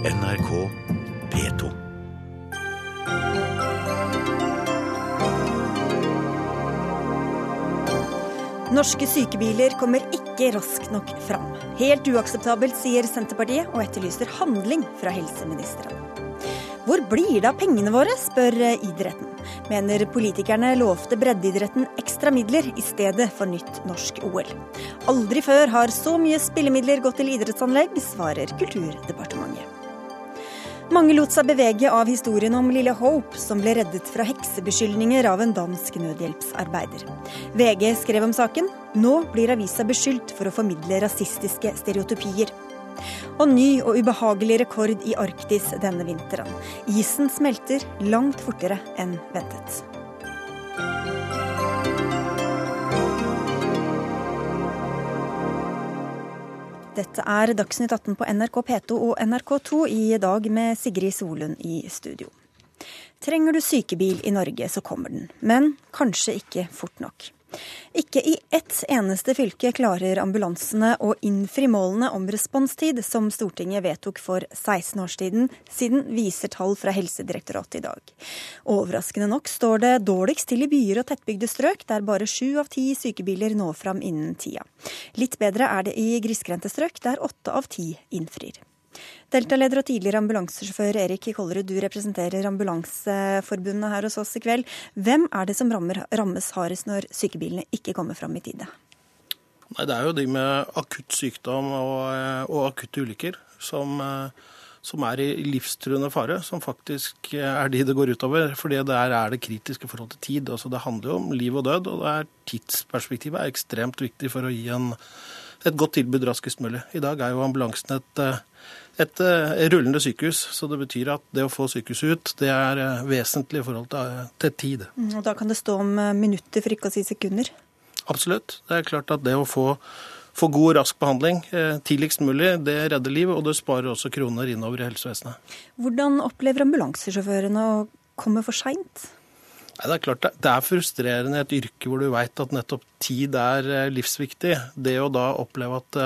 NRK P2. Norske sykebiler kommer ikke raskt nok fram. Helt uakseptabelt, sier Senterpartiet, og etterlyser handling fra helseministeren. Hvor blir det av pengene våre, spør idretten. Mener politikerne lovte breddeidretten ekstra midler i stedet for nytt norsk OL. Aldri før har så mye spillemidler gått til idrettsanlegg, svarer Kulturdepartementet. Mange lot seg bevege av historien om lille Hope, som ble reddet fra heksebeskyldninger av en dansk nødhjelpsarbeider. VG skrev om saken. Nå blir avisa beskyldt for å formidle rasistiske stereotypier. Og ny og ubehagelig rekord i Arktis denne vinteren. Isen smelter langt fortere enn ventet. Dette er Dagsnytt 18 på NRK P2 og NRK2 i dag med Sigrid Solund i studio. Trenger du sykebil i Norge, så kommer den. Men kanskje ikke fort nok. Ikke i ett eneste fylke klarer ambulansene å innfri målene om responstid som Stortinget vedtok for 16 år siden, siden viser tall fra Helsedirektoratet i dag. Overraskende nok står det dårligst til i byer og tettbygde strøk, der bare sju av ti sykebiler når fram innen tida. Litt bedre er det i grisgrendte strøk, der åtte av ti innfrir. Delta-leder og tidligere ambulansesjåfør Erik Kollerud, du representerer Ambulanseforbundet her hos oss i kveld. Hvem er det som rammer, rammes hardest når sykebilene ikke kommer fram i tide? Nei, Det er jo de med akutt sykdom og, og akutte ulykker som, som, er i livstruende fare, som faktisk er de det går utover. For der er det kritiske forhold til tid. Altså, det handler jo om liv og død, og det er tidsperspektivet er ekstremt viktig for å gi en, et godt tilbud raskest mulig. I dag er jo ambulansen et et uh, rullende sykehus. Så det betyr at det å få sykehuset ut, det er uh, vesentlig i forhold til, til tid. Mm, og da kan det stå om minutter, for ikke å si sekunder? Absolutt. Det er klart at det å få, få god og rask behandling tidligst mulig, det redder liv, og det sparer også kroner innover i helsevesenet. Hvordan opplever ambulansesjåførene å komme for seint? Det er klart det er frustrerende i et yrke hvor du veit at nettopp tid er livsviktig. Det å da oppleve at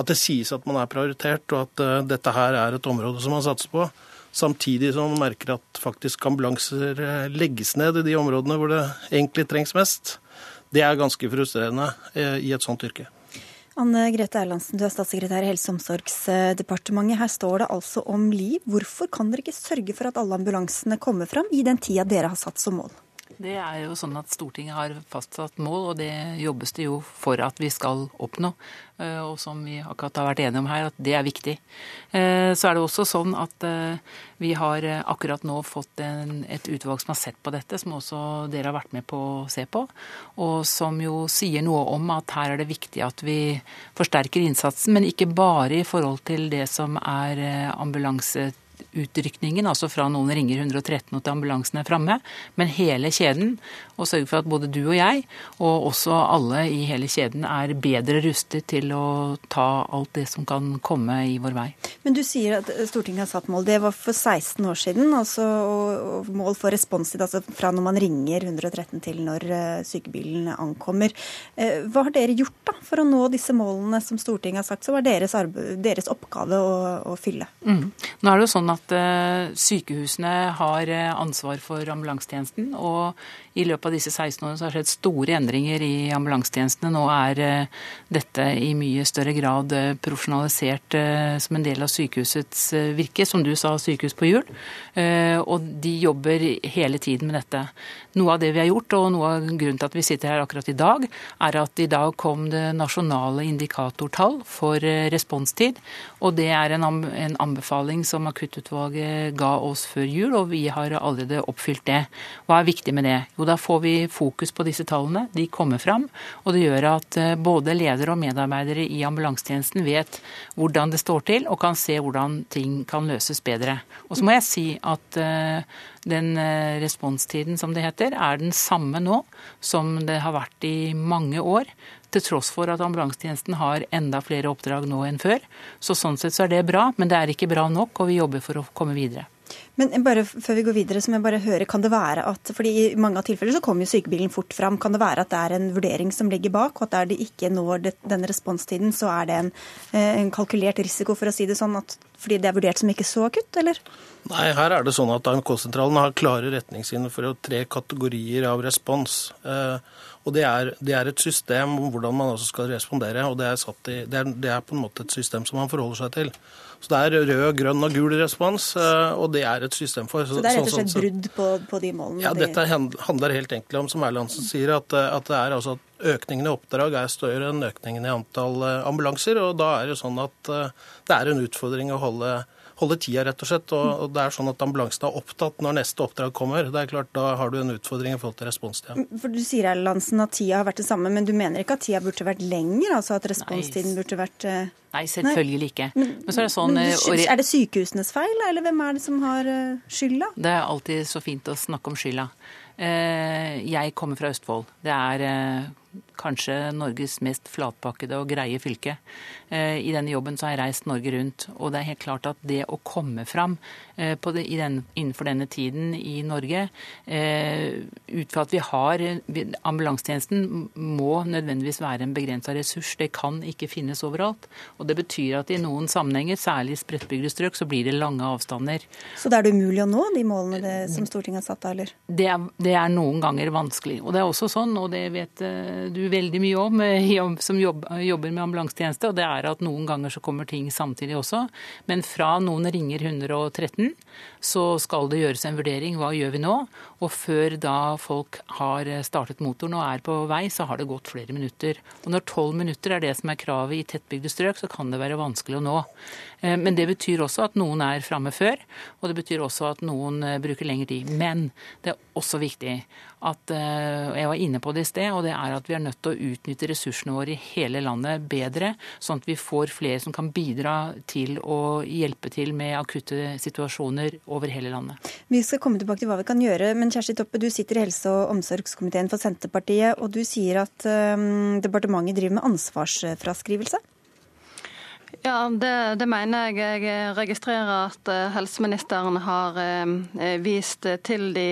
at det sies at man er prioritert, og at uh, dette her er et område som man satser på. Samtidig som man merker at faktisk ambulanser legges ned i de områdene hvor det egentlig trengs mest. Det er ganske frustrerende i et sånt yrke. Anne Grete Erlandsen, du er statssekretær i Helse- og omsorgsdepartementet. Her står det altså om liv. Hvorfor kan dere ikke sørge for at alle ambulansene kommer fram i den tida dere har satt som mål? Det er jo sånn at Stortinget har fastsatt mål, og det jobbes det jo for at vi skal oppnå. Eh, og som vi akkurat har vært enige om her, at det er viktig. Eh, så er det også sånn at eh, vi har akkurat nå fått en, et utvalg som har sett på dette, som også dere har vært med på å se på. Og som jo sier noe om at her er det viktig at vi forsterker innsatsen, men ikke bare i forhold til det som er ambulanse utrykningen, altså fra noen ringer 113 og til ambulansen er framme, men hele kjeden. Og sørge for at både du og jeg, og også alle i hele kjeden, er bedre rustet til å ta alt det som kan komme i vår vei. Men du sier at Stortinget har satt mål. Det var for 16 år siden. altså og Mål for responstid altså fra når man ringer 113 til når eh, sykebilen ankommer. Eh, hva har dere gjort da for å nå disse målene som Stortinget har sagt, så var deres, deres oppgave å, å fylle? Mm. Nå er det jo sånn at uh, sykehusene har ansvar for ambulansetjenesten. og i løpet av disse 16 årene så har det skjedd store endringer i ambulansetjenestene. Nå er uh, dette i mye større grad uh, profesjonalisert som en del av sykehusets virke. Som du sa, sykehus på hjul. Og de jobber hele tiden med dette. Noe av det vi har gjort, og noe av grunnen til at vi sitter her akkurat i dag, er at i dag kom det nasjonale indikatortall for responstid. Og det er en, anbefaling som akuttutvalget ga oss før jul, og vi har allerede oppfylt det. Hva er viktig med det? Jo, da får vi fokus på disse tallene. De kommer fram. Og det gjør at eh, både ledere og medarbeidere i ambulansetjenesten vet hvordan det står til, og kan se hvordan ting kan løses bedre. Og så må jeg si at eh, den eh, responstiden, som det heter, er den samme nå som det har vært i mange år. Til tross for at ambulansetjenesten har enda flere oppdrag nå enn før. Så sånn sett så er det bra, men det er ikke bra nok, og vi jobber for å komme videre. Men bare før vi går videre, så må jeg bare høre, kan det være at fordi I mange av tilfeller så kommer jo sykebilen fort fram. Kan det være at det er en vurdering som ligger bak, og at der de ikke når det, denne responstiden, så er det en, eh, en, kalkulert risiko, for å si det sånn, at fordi det er vurdert som ikke så akutt, eller? Nei, her er det sånn at AMK-sentralen har klare retningslinjer for tre kategorier av respons. Eh, og det er, det er, et system om hvordan man også skal respondere, og det er, i, det, er, det er, på en måte et system som man forholder seg til. Så det er rød, grønn og gul respons, eh, og det er et system for. Så det er rett og slett brudd på, på de målene? Ja, dette handler helt enkelt om, som Erlandsen sier, at, at det er altså at økningen i oppdrag er større enn økningen i antall eh, ambulanser. Og da er det sånn at eh, det er en utfordring å holde holde tida, rett og slett. Og, det er sånn at ambulansen er opptatt når neste oppdrag kommer. Det er klart, Da har du en utfordring i forhold til responstida. For Du sier Erlandsen, at tida har vært det samme, men du mener ikke at tida burde vært lenger? Altså at responstiden burde vært uh... Nei, selvfølgelig ikke. Men, men så er det sånn men, uh, Er det sykehusenes feil, eller hvem er det som har uh, skylda? Det er alltid så fint å snakke om skylda. Jeg kommer fra Østfold. Det er kanskje Norges mest flatpakkede og greie fylke. Eh, I denne jobben så har jeg reist Norge rundt, og det er helt klart at det å komme fram eh, det, den, innenfor denne tiden i Norge, eh, ut fra at vi har Ambulansetjenesten må nødvendigvis være en begrensa ressurs. Det kan ikke finnes overalt. Og det betyr at i noen sammenhenger, særlig i spredtbygde strøk, så blir det lange avstander. Så det er det umulig å nå de målene det, som Stortinget har satt av, eller? Det er, det er noen ganger vanskelig. Og det er også sånn, og det vet du veldig mye om som jobber med ambulansetjeneste, og det er at noen ganger så kommer ting samtidig også. Men fra noen ringer 113, så skal det gjøres en vurdering. Hva gjør vi nå? Og før da folk har startet motoren og er på vei, så har det gått flere minutter. Og når tolv minutter er det som er kravet i tettbygde strøk, så kan det være vanskelig å nå. Eh, men det betyr også at noen er framme før, og det betyr også at noen eh, bruker lengre tid. Men det er også viktig at eh, Jeg var inne på det i sted, og det er at vi er nødt til å utnytte ressursene våre i hele landet bedre, sånn at vi får flere som kan bidra til å hjelpe til med akutte situasjoner over hele landet. Vi skal komme tilbake til hva vi kan gjøre, men Kjersti Toppe, du sitter i helse- og omsorgskomiteen for Senterpartiet, og du sier at um, departementet driver med ansvarsfraskrivelse? Ja, det, det, mener jeg. Jeg registrerer at eh, helseministeren har eh, vist til de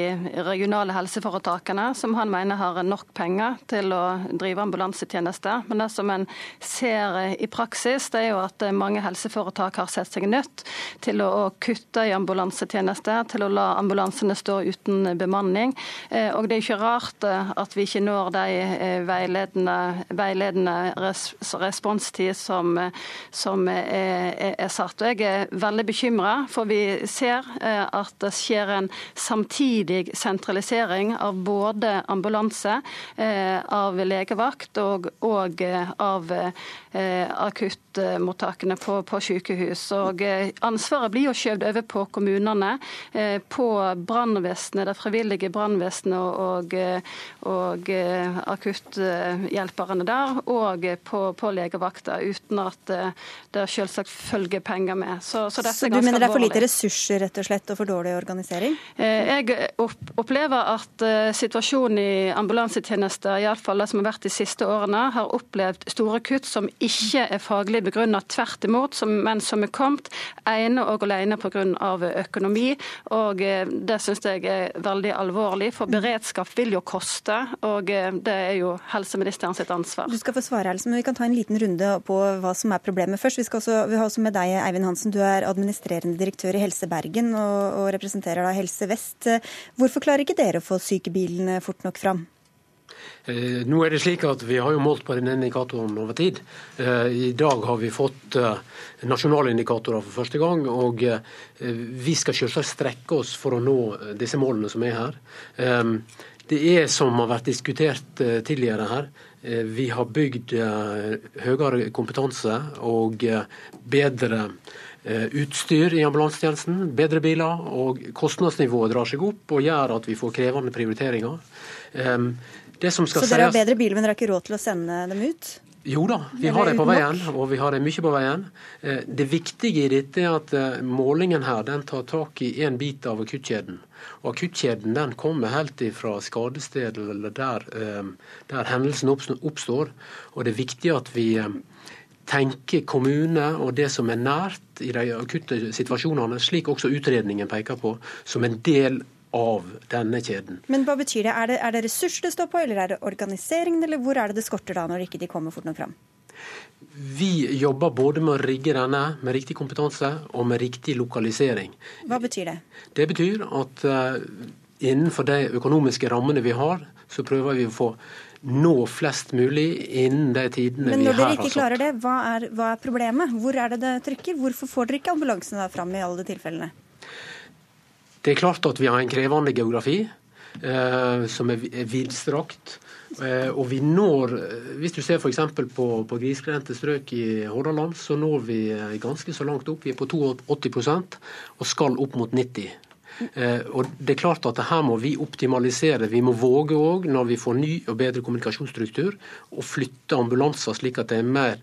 regionale helseforetakene, som han mener har nok penger til å drive ambulansetjeneste. Men det som en ser eh, i praksis, det er jo at mange helseforetak har sett seg nødt til å kutte i ambulansetjeneste, til å la ambulansene stå uten bemanning. Og det er ikke rart at vi ikke når de veiledende, veiledende responstid som, som som er, er satt. Og jeg er veldig bekymra, for vi ser eh, at det skjer en samtidig sentralisering av både ambulanse, eh, av legevakt og, og eh, av akuttmottakene på, på sykehus. Og ansvaret blir jo skjøvet over på kommunene, på brannvesenet, det frivillige brannvesenet og, og, akutthjelperne der, og på, på legevakta, uten at det selvsagt følger penger med. Så, så, så du mener det er for lite ressurser rett og slett, og for dårlig organisering? Eh, jeg opplever at eh, situasjonen i ambulansetjenester, iallfall det som har vært de siste årene, har opplevd store kutt som ikke er faglig begrunnet, tvert imot, men som er kommet ene og alene pga. økonomi. Og eh, det syns jeg er veldig alvorlig, for beredskap vil jo koste, og det er jo helseministeren sitt ansvar. Du skal få svare, Else, men vi kan ta en liten runde på hva som er problemet først. Vi, også, vi, har også med deg, Eivind Hansen. Du er administrerende direktør i Helse Bergen og, og representerer da Helse Vest. Hvorfor klarer ikke dere å få sykebilene fort nok fram? Eh, nå er det slik at Vi har jo målt på denne indikatoren over tid. Eh, I dag har vi fått eh, nasjonale indikatorer for første gang. og Vi skal selvsagt strekke oss for å nå disse målene som er her. Det er som har vært diskutert tidligere her, Eh, vi har bygd eh, høyere kompetanse og eh, bedre utstyr i ambulansetjenesten, bedre biler. og Kostnadsnivået drar seg opp og gjør at vi får krevende prioriteringer. Så dere har bedre biler, men dere har ikke råd til å sende dem ut? Jo da, vi har det på veien, og vi har det mye på veien. Det viktige i dette er at målingen her den tar tak i en bit av akuttkjeden. Og Akuttkjeden den kommer helt fra skadestedet eller der, eh, der hendelsen oppstår. Og Det er viktig at vi eh, tenker kommune og det som er nært i de akutte situasjonene, slik også utredningen peker på, som en del av denne kjeden. Men hva betyr det? Er det, er det ressurser det står på, eller er det organiseringen, eller hvor er det det skorter da, når ikke de kommer fort nok fram? Vi jobber både med å rigge denne med riktig kompetanse og med riktig lokalisering. Hva betyr det? Det betyr at innenfor de økonomiske rammene vi har, så prøver vi å få nå flest mulig innen de tidene vi her har satt. Men når dere ikke klarer det, hva er, hva er, problemet? Hvor er det det trykker? Hvorfor får dere ikke ambulansene fram i alle de tilfellene? Det er klart at vi har en krevende geografi eh, som er vidstrakt. Eh, og vi når, Hvis du ser f.eks. på, på grisgrendte strøk i Hordaland, så når vi eh, ganske så langt opp. Vi er på 82% og skal opp mot 90 Eh, og det er klart at Her må vi optimalisere. Vi må våge òg, når vi får ny og bedre kommunikasjonsstruktur, å flytte ambulanser slik at det er mer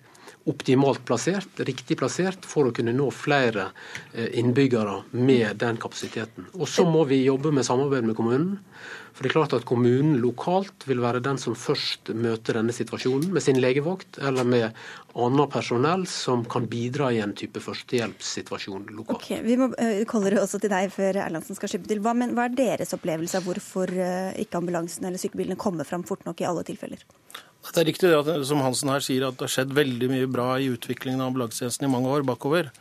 optimalt plassert, riktig plassert, for å kunne nå flere eh, innbyggere med den kapasiteten. Og Så må vi jobbe med samarbeid med kommunen. For det er klart at Kommunen lokalt vil være den som først møter denne situasjonen, med sin legevakt eller med annet personell som kan bidra i en type førstehjelpssituasjon lokalt. Okay, vi må uh, kolde også til deg før Erlandsen skal slippe til. Hva, men, hva er deres opplevelse av hvorfor uh, ikke ambulansen eller sykebilene kommer fram fort nok i alle tilfeller? Det er riktig at, som Hansen her sier, at det har skjedd veldig mye bra i utviklingen av ambulansetjenesten i mange år bakover.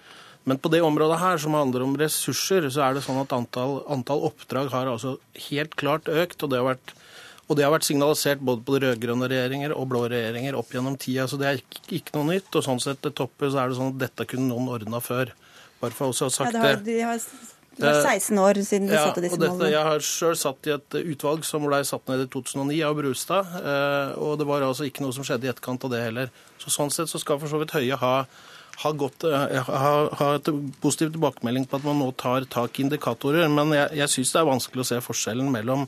Men på det området her, som handler om ressurser, så er det sånn at antall, antall oppdrag har altså helt klart økt. og det har vært og det har vært signalisert både på rød-grønne regjeringer og blå regjeringer opp gjennom tida, så det er ikke, ikke, noe nytt. Og sånn sett til toppet så er det sånn at dette kunne noen ordna før. Bare for også å ha sagt ja, det. Har, de det var 16 år siden du ja, satte disse målene. Jeg har sjøl satt i et utvalg som ble satt ned i 2009 av Brustad. Eh, og det var altså ikke noe som skjedde i etterkant av det heller. Så Sånn sett så skal for så vidt Høie ha ha, gått, ha, har et positiv tilbakemelding på at man nå tar tak i indikatorer. Men jeg, jeg syns det er vanskelig å se forskjellen mellom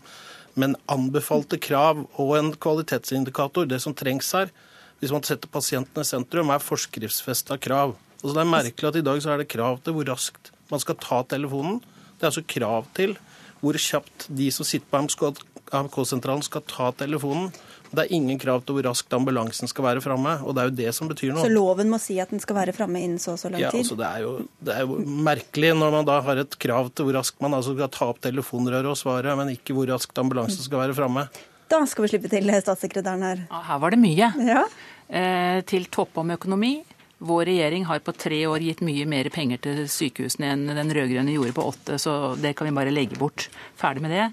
men anbefalte krav og en kvalitetsindikator. Det som trengs her, hvis man setter pasientene i sentrum, er forskriftsfesta krav. Altså det er merkelig at i dag så er det krav til hvor raskt man skal ta telefonen. Det er altså krav til hvor kjapt de som sitter på AMK-sentralen skal ta telefonen. Det er ingen krav til hvor raskt ambulansen skal være framme, og det er jo det som betyr noe. Så loven må si at den skal være framme innen så og så lang tid? Ja, altså det, er jo, det er jo merkelig når man da har et krav til hvor raskt man altså skal ta opp telefonrøret og svare, men ikke hvor raskt ambulansen skal være framme. Da skal vi slippe til statssekretæren her. Her var det mye. Ja. Eh, til topp om økonomi. Vår regjering har på tre år gitt mye mer penger til sykehusene enn den rød-grønne gjorde på åtte, så det kan vi bare legge bort. Ferdig med det.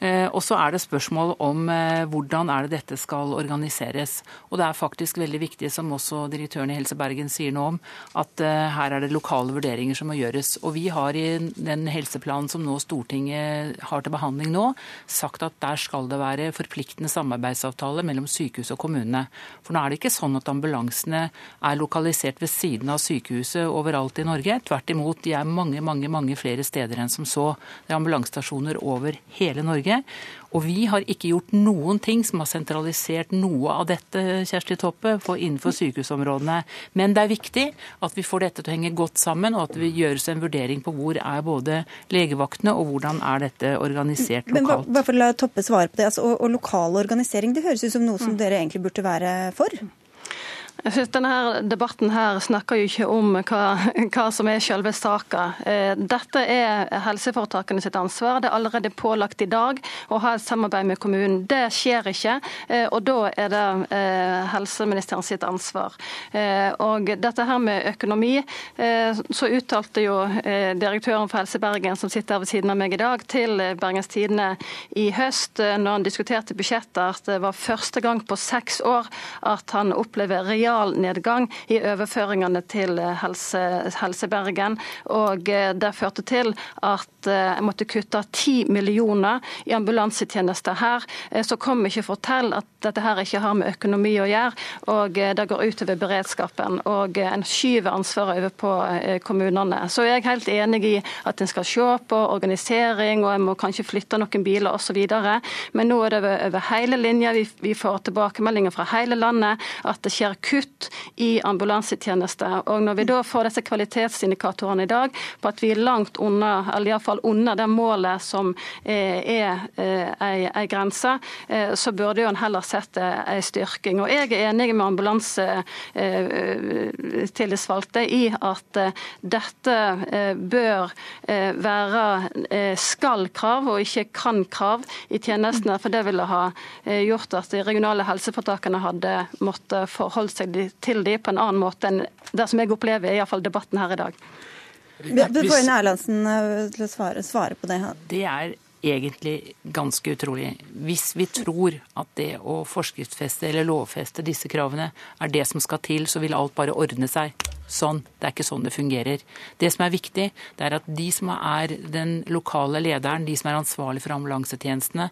Eh, og så er det spørsmål om eh, hvordan er det dette skal organiseres. Og det er faktisk veldig viktig, som også direktøren i Helse Bergen sier nå om, at eh, her er det lokale vurderinger som må gjøres. Og vi har i den helseplanen som nå Stortinget har til behandling nå, sagt at der skal det være forpliktende samarbeidsavtale mellom sykehus og kommunene. For nå er det ikke sånn at ambulansene er lokalisert ved siden av sykehuset overalt i Norge. Tvert imot, de er mange, mange, mange flere steder enn som så. Det er ambulansestasjoner over hele Norge. Norge. Og vi har ikke gjort noen ting som har sentralisert noe av dette Kjersti Toppe, innenfor sykehusområdene. Men det er viktig at vi får dette til å henge godt sammen, og at det gjøres en vurdering på hvor er både legevaktene og hvordan er dette organisert lokalt. Men bare for å la Toppe svare på det, altså, og, og lokal organisering, det høres ut som noe som mm. dere egentlig burde være for? Jeg synes denne Debatten her snakker jo ikke om hva, hva som er selve saka. Eh, dette er helseforetakene sitt ansvar. Det er allerede pålagt i dag å ha et samarbeid med kommunen. Det skjer ikke, eh, og da er det eh, helseministeren sitt ansvar. Og dette her med økonomi, så uttalte jo direktøren for Helse Bergen, som sitter her ved siden av meg i dag, til Bergens Tidende i høst, når han diskuterte budsjettet, at det var første gang på seks år at han opplever real realnedgang i overføringene til Helse, Helse Bergen. Og eh, det førte til at eh, jeg måtte kutte 10 millioner i ambulansetjenester her. Eh, så kom ikke fortell at dette her ikke har med økonomi å gjøre, og det går utover beredskapen. Og en skyver ansvaret over på kommunene. Så jeg er helt enig i at en skal se på organisering, og en må kanskje flytte noen biler osv. Men nå er det over hele linja. Vi får tilbakemeldinger fra hele landet at det skjer kutt kutt i ambulansetjeneste. Og når vi da får disse kvalitetsindikatorene i dag på at vi er langt under, eller iallfall under det målet som eh, er ei, eh, grense, eh, så burde jo en heller sett ei styrking. Og jeg er enig med ambulansetillitsvalgte i at dette bør være skal-krav og ikke kan-krav i tjenestene, for det ville ha gjort at de regionale helseforetakene hadde måttet forholde seg til dem på en annen måte enn det som jeg opplever, i fall debatten her i dag. Bør Erlandsen til å svare, svare på det. Det er egentlig ganske utrolig. Hvis vi tror at det å forskriftsfeste eller lovfeste disse kravene er det som skal til, så vil alt bare ordne seg. Sånn. Det er ikke sånn det fungerer. Det som er viktig, det er at de som er den lokale lederen, de som er ansvarlig for ambulansetjenestene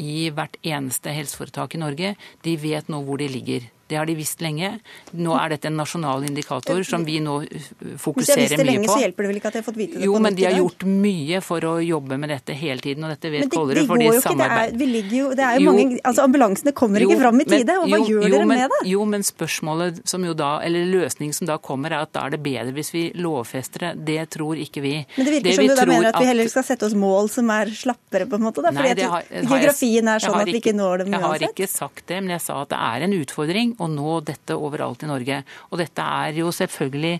i hvert eneste helseforetak i Norge, de vet nå hvor de ligger. Det har de visst lenge. Nå er dette en nasjonal indikator som vi nå fokuserer mye på. Hvis de har visst det lenge, så hjelper det vel ikke at de har fått vite det jo, på men de har gjort mye for å jobbe med dette hele tiden, og dette vet. Men det, de går jo ikke, det er, vi ligger jo, det er jo, jo mange, altså Ambulansene kommer jo, ikke fram i tide, og hva jo, gjør dere men, med det? Jo, men spørsmålet som jo da, eller løsningen som da kommer, er at da er det bedre hvis vi lovfester det. Det tror ikke vi. Men det virker det som du da mener at vi heller skal sette oss mål som er slappere, på en måte? Da, fordi nei, har, geografien er sånn at vi ikke når dem uansett? Jeg har ikke sagt det, men jeg sa at det er en utfordring å nå dette overalt i Norge. Og dette er jo selvfølgelig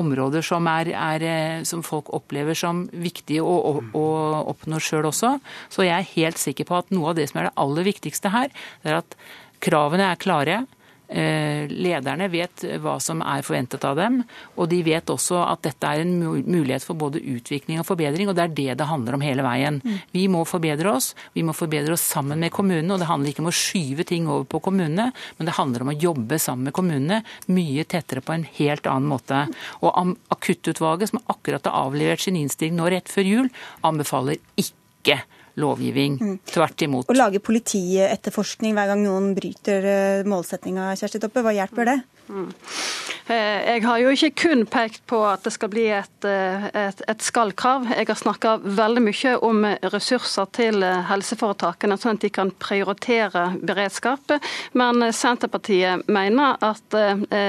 områder som, er, er, eh, som folk opplever som viktige å, å, å oppnå sjøl også. Så jeg er helt sikker på at noe av det som er det aller viktigste her, det er at kravene er klare. Eh, lederne vet hva som er forventet av dem, og de vet også at dette er en mulighet for både utvikling og forbedring, og det er det det handler om hele veien. Mm. Vi må forbedre oss, vi må forbedre oss sammen med kommunene, og det handler ikke om å skyve ting over på kommunene, men det handler om å jobbe sammen med kommunene mye tettere på en helt annen måte. Og Akuttutvalget, som akkurat har avlevert sin innstilling nå rett før jul, anbefaler ikke lovgivning. Mm. Tvert imot. Å lage politietterforskning hver gang noen bryter eh, målsettinga, Kjersti Toppe, hva hjelper det? Mm. Eh, jeg har jo ikke kun pekt på at det skal bli et, eh, et, et skal-krav. Jeg har snakka veldig mye om ressurser til helseforetakene, sånn at de kan prioritere beredskap. Men Senterpartiet mener at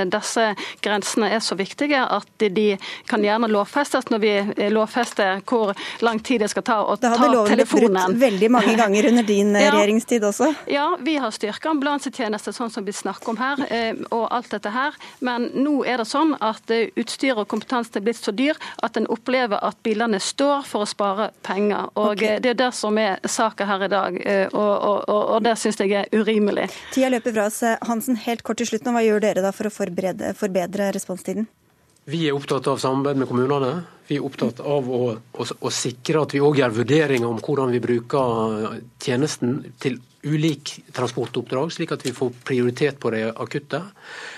disse grensene er så viktige at de kan gjerne lovfestes når vi lovfester hvor lang tid det skal ta å ta telefonen Det hadde nevnt veldig mange ganger under din ja, regjeringstid også. Ja, vi har styrka ambulansetjenester, sånn som vi snakker om her, eh, og alt dette her. Men nå er det sånn at eh, utstyr og kompetanse er blitt så dyr at en opplever at bilene står for å spare penger. Og okay. Eh, det er det som er saka her i dag, og, og, og, og det syns jeg er urimelig. Tida løper fra oss. Hansen, helt kort til slutt hva gjør dere da for å forbedre responstiden? Vi er opptatt av samarbeid med kommunene. Vi er opptatt av å, å, å sikre at vi òg gjør vurderinger om hvordan vi bruker tjenesten til ulik transportoppdrag, slik at vi får prioritet på det akutte.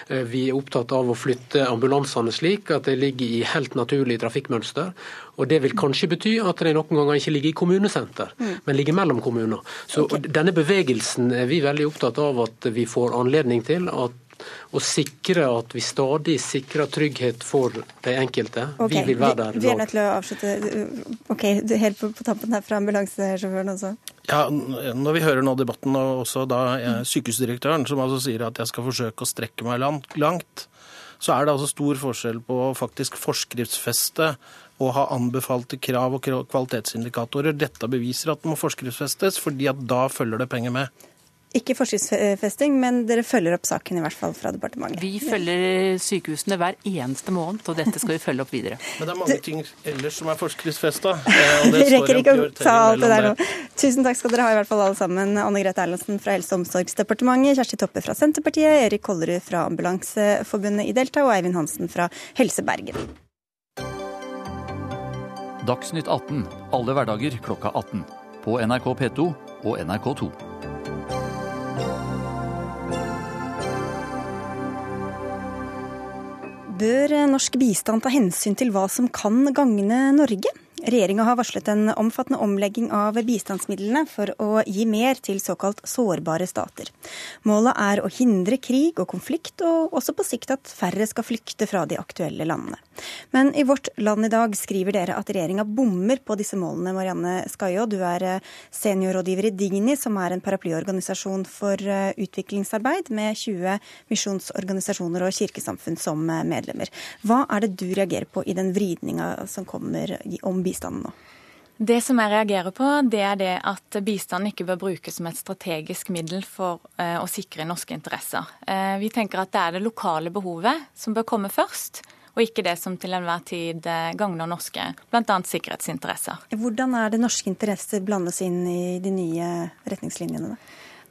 Eh, vi er opptatt av å flytte ambulansene slik at de ligger i helt naturlig trafikkmønster. Og Det vil kanskje bety at de noen ganger ikke ligger i kommunesenter, mm. men ligger mellom kommuner. Så okay. Denne bevegelsen er vi veldig opptatt av at vi får anledning til. at og sikre at vi stadig sikrer trygghet for de enkelte. Okay, vi vil være der. Vi, vi er nødt til å avslutte. Ok, Helt på, på tampen her fra ambulansesjåføren også. Ja, Når vi hører nå debatten, og også da eh, sykehusdirektøren, som altså sier at jeg skal forsøke å strekke meg langt, så er det altså stor forskjell på å faktisk forskriftsfeste og ha anbefalte krav og kvalitetsindikatorer. Dette beviser at det må forskriftsfestes, fordi at da følger det penger med. Ikke forskriftsfesting, men dere følger opp saken i hvert fall fra departementet. Vi følger sykehusene hver eneste måned, og dette skal vi følge opp videre. Men det er mange ting ellers som er forskriftsfesta. Vi rekker ikke å ta alt det der nå. Tusen takk skal dere ha i hvert fall alle sammen. Anne Grete Erlandsen fra Helse- og omsorgsdepartementet, Kjersti Toppe fra Senterpartiet, Erik Kollerud fra Ambulanseforbundet i Delta og Eivind Hansen fra Helse Bergen. Dagsnytt 18 alle hverdager klokka 18. På NRK P2 og NRK2. Bør norsk bistand ta hensyn til hva som kan gagne Norge? Regjeringa har varslet en omfattende omlegging av bistandsmidlene for å gi mer til såkalt sårbare stater. Målet er å hindre krig og konflikt, og også på sikt at færre skal flykte fra de aktuelle landene. Men i Vårt Land i dag skriver dere at regjeringa bommer på disse målene. Marianne Skaiå, du er eh, seniorrådgiver i Digni, som er en paraplyorganisasjon for eh, utviklingsarbeid med 20 misjonsorganisasjoner og kirkesamfunn som eh, medlemmer. Hva er det du reagerer på i den vridninga som kommer om bistanden nå? Det som jeg reagerer på, det er det at bistand ikke bør brukes som et strategisk middel for å sikre norske interesser. Vi tenker at det er det lokale behovet som bør komme først og ikke det som til enhver tid eh, gagner norske, bl.a. sikkerhetsinteresser. Hvordan er det norske interesser blandes inn i de nye retningslinjene?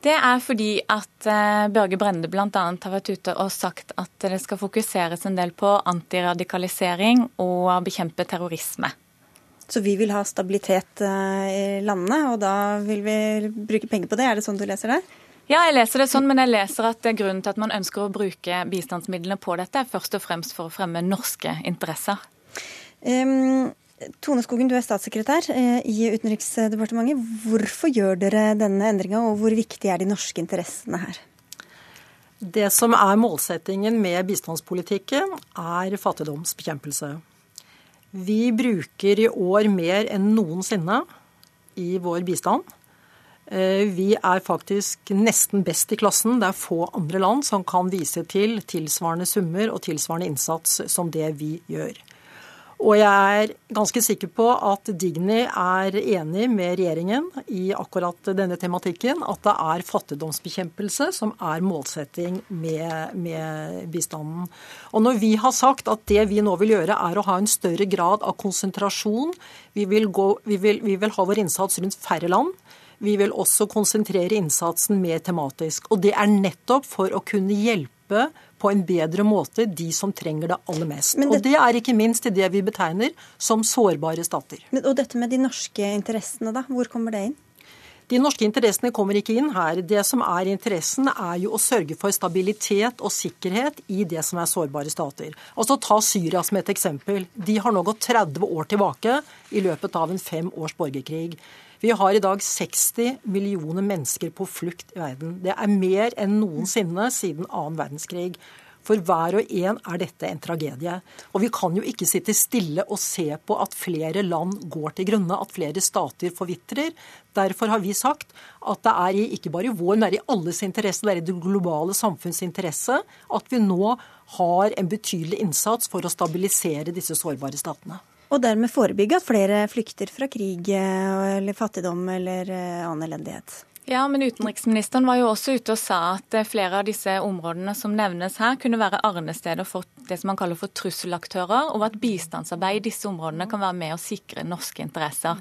Det er fordi at eh, Børge Brende bl.a. har vært ute og sagt at det skal fokuseres en del på antiradikalisering og bekjempe terrorisme. Så vi vil ha stabilitet eh, i landene, og da vil vi bruke penger på det? Er det sånn du leser det? Ja, jeg leser det sånn, men jeg leser at grunnen til at man ønsker å bruke bistandsmidlene på dette, er først og fremst for å fremme norske interesser. Um, Tone Skogen, du er statssekretær eh, i Utenriksdepartementet. Hvorfor gjør dere denne endringa, og hvor viktig er de norske interessene her? Det som er målsettingen med bistandspolitikken, er fattigdomsbekjempelse. Vi bruker i år mer enn noensinne i vår bistand. Eh, vi er faktisk nesten best i klassen. Det er få andre land som kan vise til tilsvarende summer og tilsvarende innsats som det vi gjør. Og jeg er ganske sikker på at Digni er enig med regjeringen i akkurat denne tematikken, at det er fattigdomsbekjempelse som er målsetting med, med, bistanden. Og når vi har sagt at det vi nå vil gjøre er å ha en større grad av konsentrasjon, vi vil, gå, vi vil, vi vil ha vår innsats rundt færre land, vi vil også konsentrere innsatsen mer tematisk. Og det er nettopp for å kunne hjelpe på en bedre måte de som trenger det aller mest. Det... Og det er ikke minst i det vi betegner som sårbare stater. Og dette med de norske interessene, da? Hvor kommer det inn? De norske interessene kommer ikke inn her. Det som er interessen, er jo å sørge for stabilitet og sikkerhet i det som er sårbare stater. Altså Ta Syria som et eksempel. De har nå gått 30 år tilbake i løpet av en fem års borgerkrig. Vi har i dag 60 millioner mennesker på flukt i verden. Det er mer enn noensinne siden annen verdenskrig. For hver og en er dette en tragedie. Og vi kan jo ikke sitte stille og se på at flere land går til grunne, at flere stater forvitrer. Derfor har vi sagt at det er i ikke bare i vår, men det er i alles interesse, det er i det globale samfunns interesse, at vi nå har en betydelig innsats for å stabilisere disse sårbare statene. Og dermed forebygge at flere flykter fra krig eh, eller fattigdom eller eh, annen elendighet. Ja, men utenriksministeren var jo også ute og sa at eh, flere av disse områdene som nevnes her, kunne være arnesteder for det som man kaller for trusselaktører, og at bistandsarbeid i disse områdene kan være med å sikre norske interesser.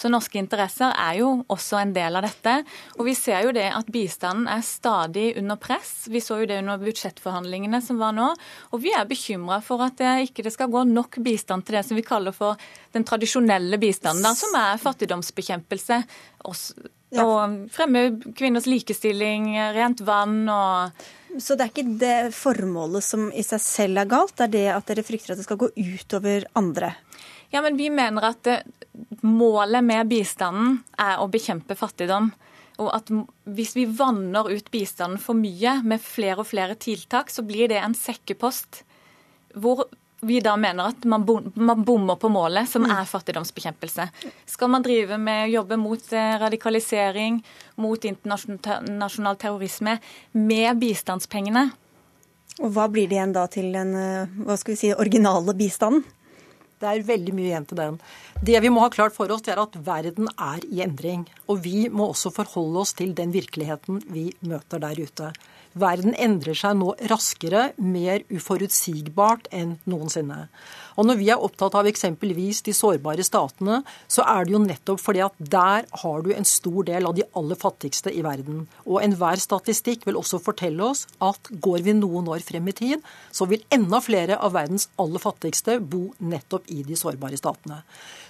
Så norske interesser er jo også en del av dette. Og vi ser jo det at bistanden er stadig under press. Vi så jo det under budsjettforhandlingene som var nå. Og vi er bekymra for at det ikke skal gå nok bistand til det som vi kaller for den tradisjonelle bistanden, der, som er fattigdomsbekjempelse. Og fremme kvinners likestilling, rent vann og så det er ikke det formålet som i seg selv er galt, det er det at dere frykter at det skal gå utover andre? Ja, men vi mener at målet med bistanden er å bekjempe fattigdom. Og at hvis vi vanner ut bistanden for mye med flere og flere tiltak, så blir det en sekkepost hvor vi da mener at man bommer på målet, som mm. er fattigdomsbekjempelse. Skal man drive med å jobbe mot eh, radikalisering, mot internasjonal terrorisme med bistandspengene? Og hva blir det igjen da til den eh, hva skal vi si, originale bistanden? Det er veldig mye igjen til den. Det vi må ha klart for oss, det er at verden er i endring. Og vi må også forholde oss til den virkeligheten vi møter der ute. Verden endrer seg nå raskere, mer uforutsigbart enn noensinne. Og når vi er opptatt av eksempelvis de sårbare statene, så er det jo nettopp fordi at der har du en stor del av de aller fattigste i verden. Og enhver statistikk vil også fortelle oss at går vi noen år frem i tid, så vil enda flere av verdens aller fattigste bo nettopp i de sårbare statene.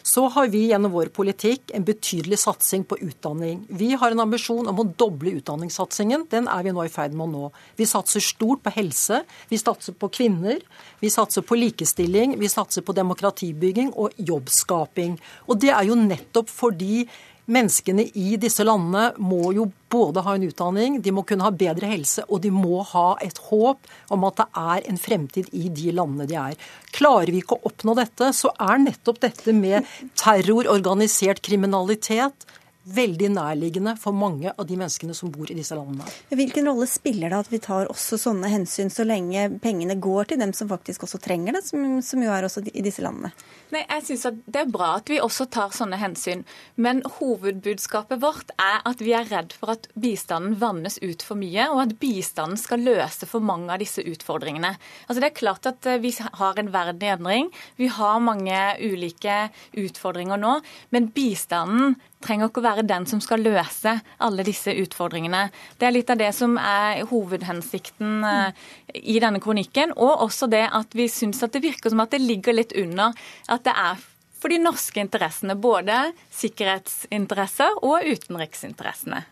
Så har vi gjennom vår politikk en betydelig satsing på utdanning. Vi har en ambisjon om å doble utdanningssatsingen. Den er vi nå i ferd med å nå. Vi satser stort på helse, vi satser på kvinner, vi satser på likestilling, vi satser på demokratibygging og jobbskaping. Og det er jo nettopp fordi Menneskene i disse landene må jo både ha en utdanning, de må kunne ha bedre helse, og de må ha et håp om at det er en fremtid i de landene de er. Klarer vi ikke å oppnå dette, så er nettopp dette med terror, organisert kriminalitet, veldig nærliggende for mange av de menneskene som bor i disse landene. Hvilken rolle spiller det at vi tar også sånne hensyn, så lenge pengene går til dem som faktisk også trenger det, som, som jo er også i disse landene? Nei, jeg synes at Det er bra at vi også tar sånne hensyn, men hovedbudskapet vårt er at vi er redd for at bistanden vannes ut for mye, og at bistanden skal løse for mange av disse utfordringene. Altså Det er klart at eh, vi har en verden i endring, vi har mange ulike utfordringer nå, men bistanden trenger ikke å være den som skal løse alle disse utfordringene. Det er litt av det som er hovedhensikten eh, i denne kronikken. Og også det at vi syns at det virker som at det ligger litt under at det er for de norske interessene. Både sikkerhetsinteresser og utenriksinteressene.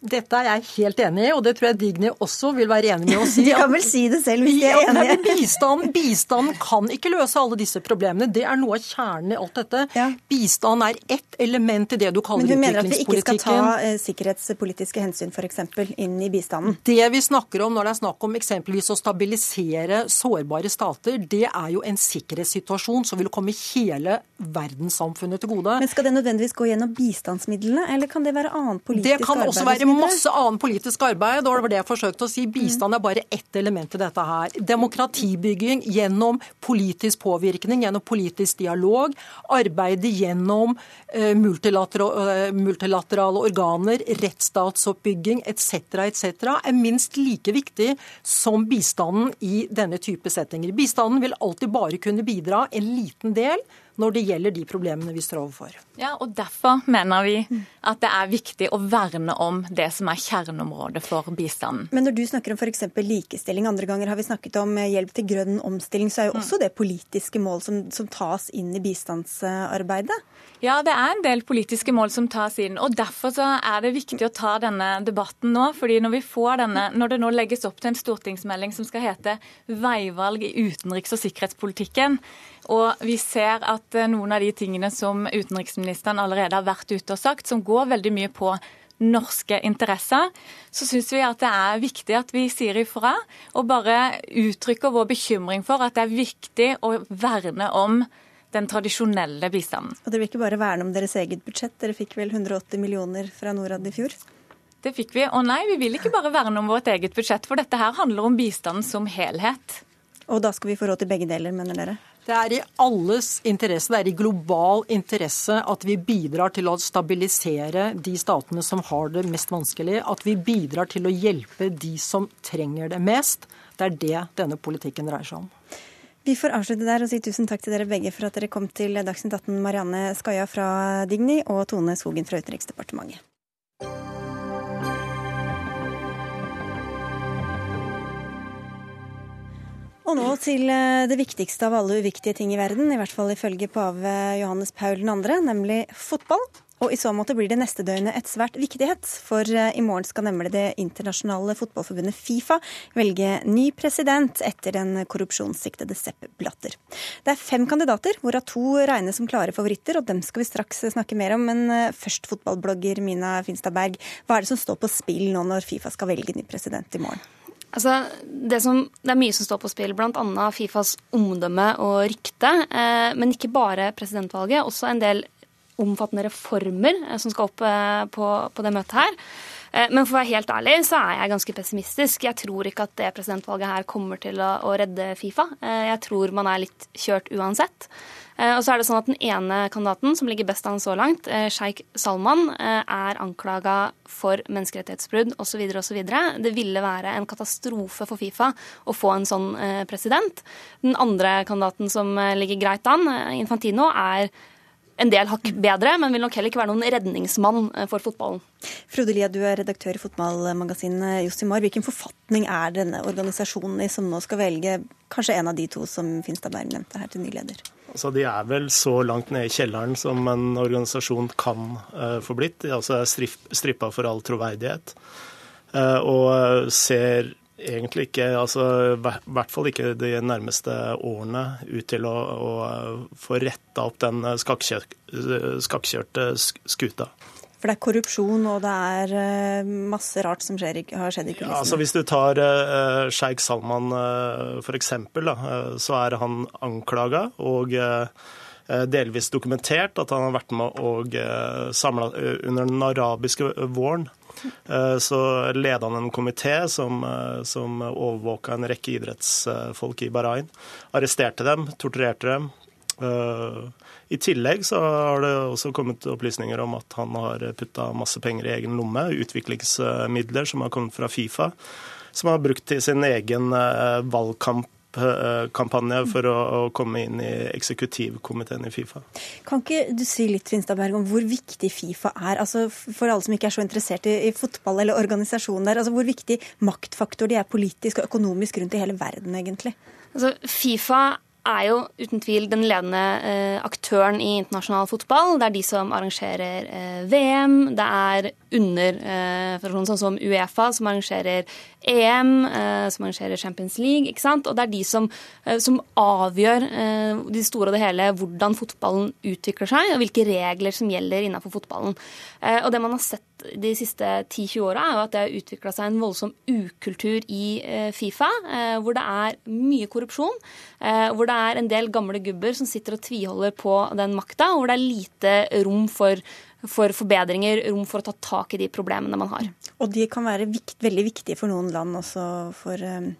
Dette er jeg helt enig i, og det tror jeg Digny også vil være enig med å si. De kan vel si det selv hvis de er enige. Ja, bistand, bistand kan ikke løse alle disse problemene. Det er noe av kjernen i alt dette. Ja. Bistand er ett element i det du kaller utviklingspolitikken. Men du mener at vi ikke skal ta eh, sikkerhetspolitiske hensyn f.eks. inn i bistanden? Det vi snakker om når det er snakk om eksempelvis å stabilisere sårbare stater, det er jo en sikkerhetssituasjon som vil komme hele verdenssamfunnet til gode. Men skal det nødvendigvis gå gjennom bistandsmidlene, eller kan det være annet politisk arbeid? Det kan også være masse annet politisk arbeid, og det var det jeg forsøkte å si. Bistand er bare ett element i dette her. Demokratibygging gjennom politisk påvirkning, gjennom politisk dialog. Arbeide gjennom eh, multilaterale, multilaterale organer, rettsstatsoppbygging etc. etc. er minst like viktig som bistanden i denne type settinger. Bistanden vil alltid bare kunne bidra en liten del når det gjelder de problemene vi står overfor. Ja, og Derfor mener vi at det er viktig å verne om det som er kjerneområdet for bistanden. Men når du snakker om f.eks. likestilling, andre ganger har vi snakket om eh, hjelp til grønn omstilling, så er jo også det politiske mål som, som tas inn i bistandsarbeidet? Ja, det er en del politiske mål som tas inn. og Derfor så er det viktig å ta denne debatten nå. fordi når, vi får denne, når det nå legges opp til en stortingsmelding som skal hete 'Veivalg i utenriks- og sikkerhetspolitikken', og vi ser at eh, noen av de tingene som utenriksministeren allerede har vært ute og sagt, som går veldig mye på norske interesser, så syns vi at det er viktig at vi sier ifra og bare uttrykker vår bekymring for at det er viktig å verne om den tradisjonelle bistanden. Og Dere vil ikke bare verne om deres eget budsjett, dere fikk vel 180 millioner fra Norad i fjor? Det fikk vi. Og nei, vi vil ikke bare verne om vårt eget budsjett, for dette her handler om bistanden som helhet. Og da skal vi få råd til begge deler, mener dere? Det er i alles interesse, det er i global interesse at vi bidrar til å stabilisere de statene som har det mest vanskelig. At vi bidrar til å hjelpe de som trenger det mest. Det er det denne politikken dreier seg om. Vi får avslutte der og si tusen takk til dere begge for at dere kom til Dagsnytt 18, Marianne Skaja fra Digni og Tone Skogen fra Utenriksdepartementet. Og nå til eh, det viktigste av alle uviktige ting i verden, i hvert fall ifølge pave Johannes Paul 2., nemlig fotball. Og i så måte blir det neste døgnet et svært viktighet, for eh, i morgen skal nemlig det internasjonale fotballforbundet Fifa velge ny president etter den korrupsjonssiktede Sepp Blatter. Det er fem kandidater, hvorav to regnes som klare favoritter, og dem skal vi straks snakke mer om. Men eh, først fotballblogger Mina Finstad Berg, hva er det som står på spill nå når Fifa skal velge ny president i morgen? Altså, det, som, det, er mye som står på spill, bl.a. Fifas omdømme og rykte. Eh, men ikke bare presidentvalget, også en del omfattende reformer eh, som skal opp eh, på, på, det møtet her. Eh, men for å være helt ærlig så er jeg ganske pessimistisk. Jeg tror ikke at det presidentvalget her kommer til å, å redde Fifa. Eh, jeg tror man er litt kjørt uansett. Eh, og så er det sånn at Den ene kandidaten som ligger best an så langt, sjeik Salman, er anklaga for menneskerettighetsbrudd osv. osv. Det ville være en katastrofe for Fifa å få en sånn president. Den andre kandidaten som ligger greit an, Infantino, er en del hakk bedre, men vil nok heller ikke være noen redningsmann for fotballen. Frode Lia, du er redaktør i fotballmagasinet Jossimar. Hvilken forfatning er denne organisasjonen i som nå skal velge kanskje en av de to som Finstad Berg nevnte her til ny leder? Altså, de er vel så langt nede i kjelleren som en organisasjon kan uh, få blitt. De altså er strippa for all troverdighet. Uh, og ser egentlig ikke, altså i hvert fall ikke de nærmeste årene, ut til å, å få retta opp den skakkjørte skuta. For det er korrupsjon og det er eh, masse rart som skjer, har skjedd i kulissene. Ja, altså hvis du tar uh, sjeik Salman uh, f.eks., uh, så er han anklaga og uh, delvis dokumentert at han har vært med og samla under den arabiske våren. Så ledet han en komité som, som overvåka en rekke idrettsfolk i Bahrain. Arresterte dem, torturerte dem, i tillegg så har det også kommet opplysninger om at han har putta masse penger i egen lomme. Utviklingsmidler som har kommet fra Fifa, som har brukt til sin egen eh, valgkamp valgkampanje for å, å komme inn i eksekutivkomiteen i Fifa. Kan ikke du si litt Finstadberg, om hvor viktig Fifa er? Altså For alle som ikke er så interessert i, i fotball eller organisasjonen der. altså Hvor viktig maktfaktor de er politisk og økonomisk rundt i hele verden, egentlig? Altså, Fifa er jo uten tvil den ledende eh, aktøren i internasjonal fotball. Det er de som arrangerer eh, VM. Det er under for sånn som Uefa som arrangerer EM, eh, som arrangerer Champions League. ikke sant? Og det er de som, eh, som avgjør eh, de store og det hele hvordan fotballen utvikler seg, og hvilke regler som gjelder innenfor fotballen. Og det man har sett de siste 10-20 åra, er jo at det har utvikla seg en voldsom ukultur i Fifa, hvor det er mye korrupsjon. Hvor det er en del gamle gubber som sitter og tviholder på den makta, og hvor det er lite rom for for forbedringer, rom for å ta tak i de problemene man har. Og de kan være vikt, veldig viktige for noen land også for um,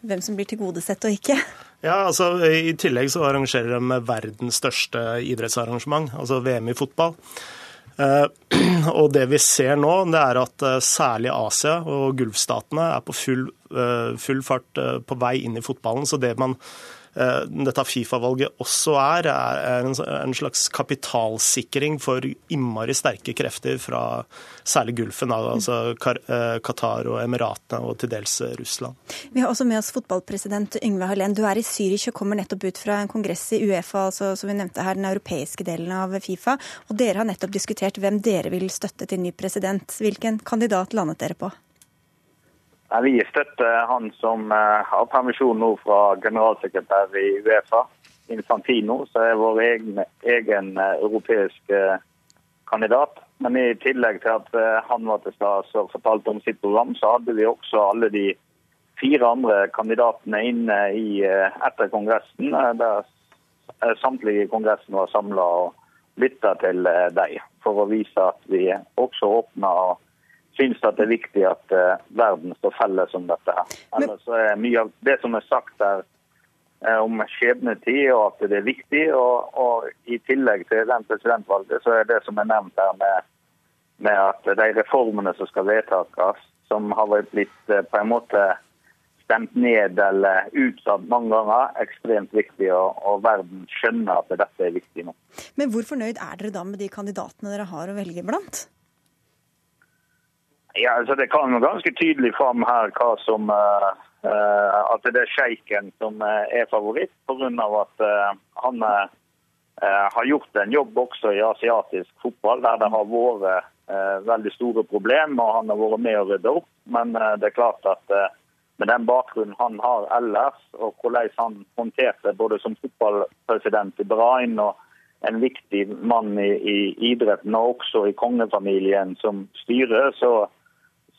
hvem som blir tilgodesett og ikke? Ja, altså I tillegg så arrangerer de verdens største idrettsarrangement, altså VM i fotball. Uh, og det vi ser nå, det er at uh, særlig Asia og gulvstatene er på full, uh, full fart på vei inn i fotballen. Så det man Eh, dette Fifa-valget også er, er en slags kapitalsikring for innmari sterke krefter fra særlig Gulfen, altså eh, Qatar og Emiratene og til dels eh, Russland. Vi har også med oss fotballpresident Yngve Hallén. Du er i Zürich og kommer nettopp ut fra en kongress i Uefa, altså, som vi nevnte her, den europeiske delen av Fifa. Og dere har nettopp diskutert hvem dere vil støtte til ny president. Hvilken kandidat landet dere på? Vi støtter han som eh, har permisjon nå fra generalsekretær i Uefa, Infantino, som er vår egen, egen eh, europeiske kandidat. Men i tillegg til at eh, han var til stede og fortalte om sitt program, så hadde vi også alle de fire andre kandidatene inne i, etter kongressen, der samtlige kongressen var samla og lytta til dem, for å vise at vi også åpner syns at det er viktig at uh, verden står felles om dette. her. Ellers er mye av det som er sagt der uh, om skjebnetid, og at det er viktig. Og, og, i tillegg til den presidentvalget, så er det som er nevnt her med, med at de reformene som skal vedtakes, som har blitt uh, på en måte stemt ned eller utsatt mange ganger, ekstremt viktig. Og, og, verden skjønner at dette er viktig nå. Men hvor fornøyd er dere da med de kandidatene dere har å velge blant? Ja, altså Det kan ganske tydelig fram her hva som uh, at det er sjeiken som uh, er favoritt, pga. at uh, han har gjort en jobb også i asiatisk fotball, der det har vært veldig store problemer, og han har vært med å rydde opp. Men det er klart at med den bakgrunnen han har ellers, og hvordan han håndterte både som fotballpresident i Brain og en viktig mann i, i idretten, og også i kongefamilien som styrer, så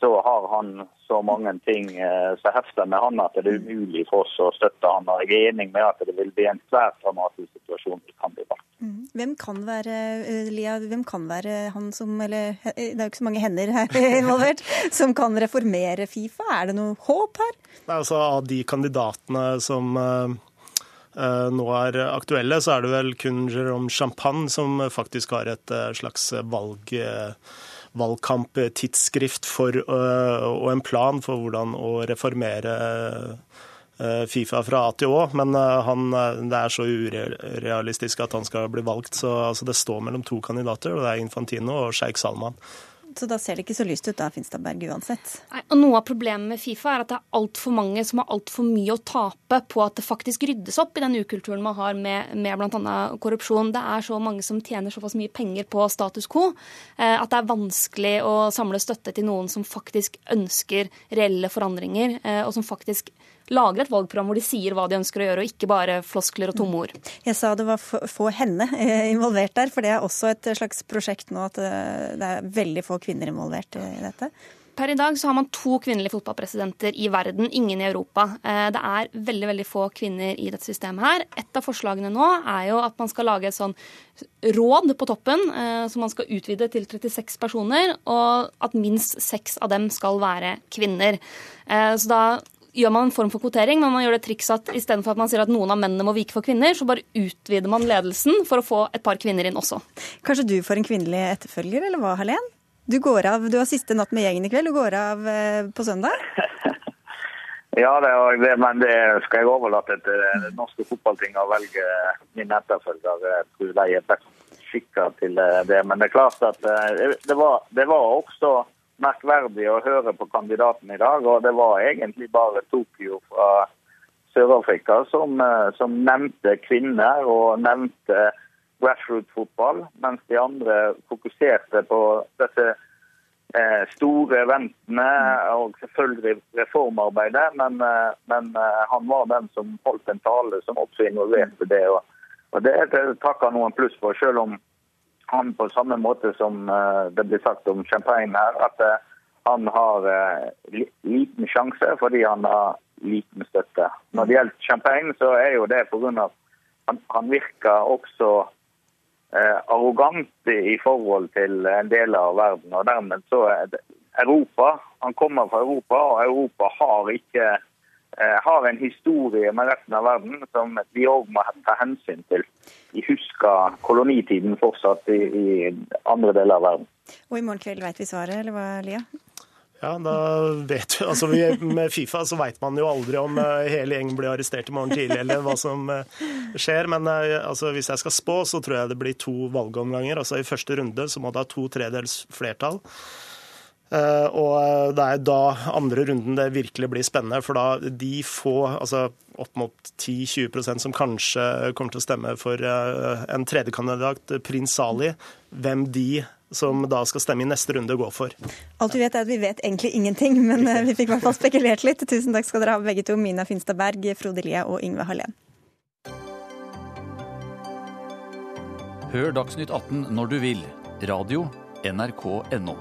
så har han så mange ting eh, som hefter med han at det er umulig for oss å støtte han. Og jeg er enig med at det vil bli en svært dramatisk situasjon hvis han blir valgt. Mm. Hvem kan være eh, Lia, hvem kan være han som eller eh, Det er jo ikke så mange hender her involvert, som kan reformere Fifa? Er det noe håp her? Nei, altså Av de kandidatene som uh, nå er aktuelle, så er det vel kun Jérôme Champagne som faktisk har et slags valg. Valgkamptidsskrift øh, og en plan for hvordan å reformere øh, Fifa fra A til Å, men øh, han, det er så urealistisk at han skal bli valgt. Så altså, det står mellom to kandidater, og det er Infantino og Sheikh Salman. Så da ser det ikke så lyst ut da, Finstadberg, uansett. Nei, og Noe av problemet med Fifa er at det er altfor mange som har altfor mye å tape på at det faktisk ryddes opp i den ukulturen man har med, med bl.a. korrupsjon. Det er så mange som tjener såpass mye penger på status quo eh, at det er vanskelig å samle støtte til noen som faktisk ønsker reelle forandringer, eh, og som faktisk lager et valgprogram hvor de sier hva de ønsker å gjøre, og ikke bare floskler og tomme ord. Jeg sa det var få henne eh, involvert der, for det er også et slags prosjekt nå at eh, det er veldig få kvinner involvert i dette. Per i dag så har man to kvinnelige fotballpresidenter i verden, ingen i Europa. Eh, det er veldig veldig få kvinner i dette systemet her. Et av forslagene nå er jo at man skal lage et sånn råd på toppen, som man skal utvide til 36 personer, og at minst seks av dem skal være kvinner. Så da gjør man en form for kvotering, men man gjør det triks at istedenfor at man sier at noen av mennene må vike for kvinner, så bare utvider man ledelsen for å få et par kvinner inn også. Kanskje du får en kvinnelig etterfølger, eller hva, Helen? Du går av, du har siste natt med gjengen i kveld, du går av eh, på søndag? Ja, det, det, men det skal jeg overlate til det norske fotballting å velge min etterfølger. Jeg tror de er best skikka til det. Men det er klart at eh, det var, det var også merkverdig å høre på kandidaten i dag. Og det var egentlig bare Tokyo fra Sør-Afrika som, eh, som, nevnte kvinner og nevnte grassroot-fotball, mens de andre fokuserte på disse Eh, store eventene og selvfølgelig reformarbeidet. Men, eh, men, han var den som holdt en tale som også involverte det. Og, og det takker noen pluss på, selv om han på samme måte som det blir sagt om champagne her, at han har liten sjanse fordi han har liten støtte. Når det gjelder champagne, så er jo det pga. at han, han virker også Eh, arrogant i forhold til en del av verden. og dermed så er det Europa, Han kommer fra Europa, og Europa har ikke eh, har en historie med resten av verden som vi òg må ta hensyn til. Vi husker kolonitiden fortsatt i, i andre deler av verden. Og i morgen kveld vet vi svaret, eller hva, Lia? Ja, da vet vi, altså vi, Med Fifa så vet man jo aldri om uh, hele gjengen blir arrestert i morgen tidlig, eller hva som uh, skjer. Men altså, hvis jeg skal spå, så tror jeg det blir to valgomganger. Altså I første runde så må det ha to tredels flertall. Og det er da andre runden det virkelig blir spennende, for da de få, altså opp mot 10-20% som kanskje kommer til å stemme for en tredjekandidat, prins Sali, hvem de som da skal stemme i neste runde, går for. Alt vi vet er at vi vet egentlig ingenting, men eh, vi fikk i hvert fall spekulert litt. Tusen takk skal dere ha begge to, Mina Finstad Berg, Frode Lie og Yngve Hallén. Hør Dagsnytt 18 når du vil. Radio NRK.no.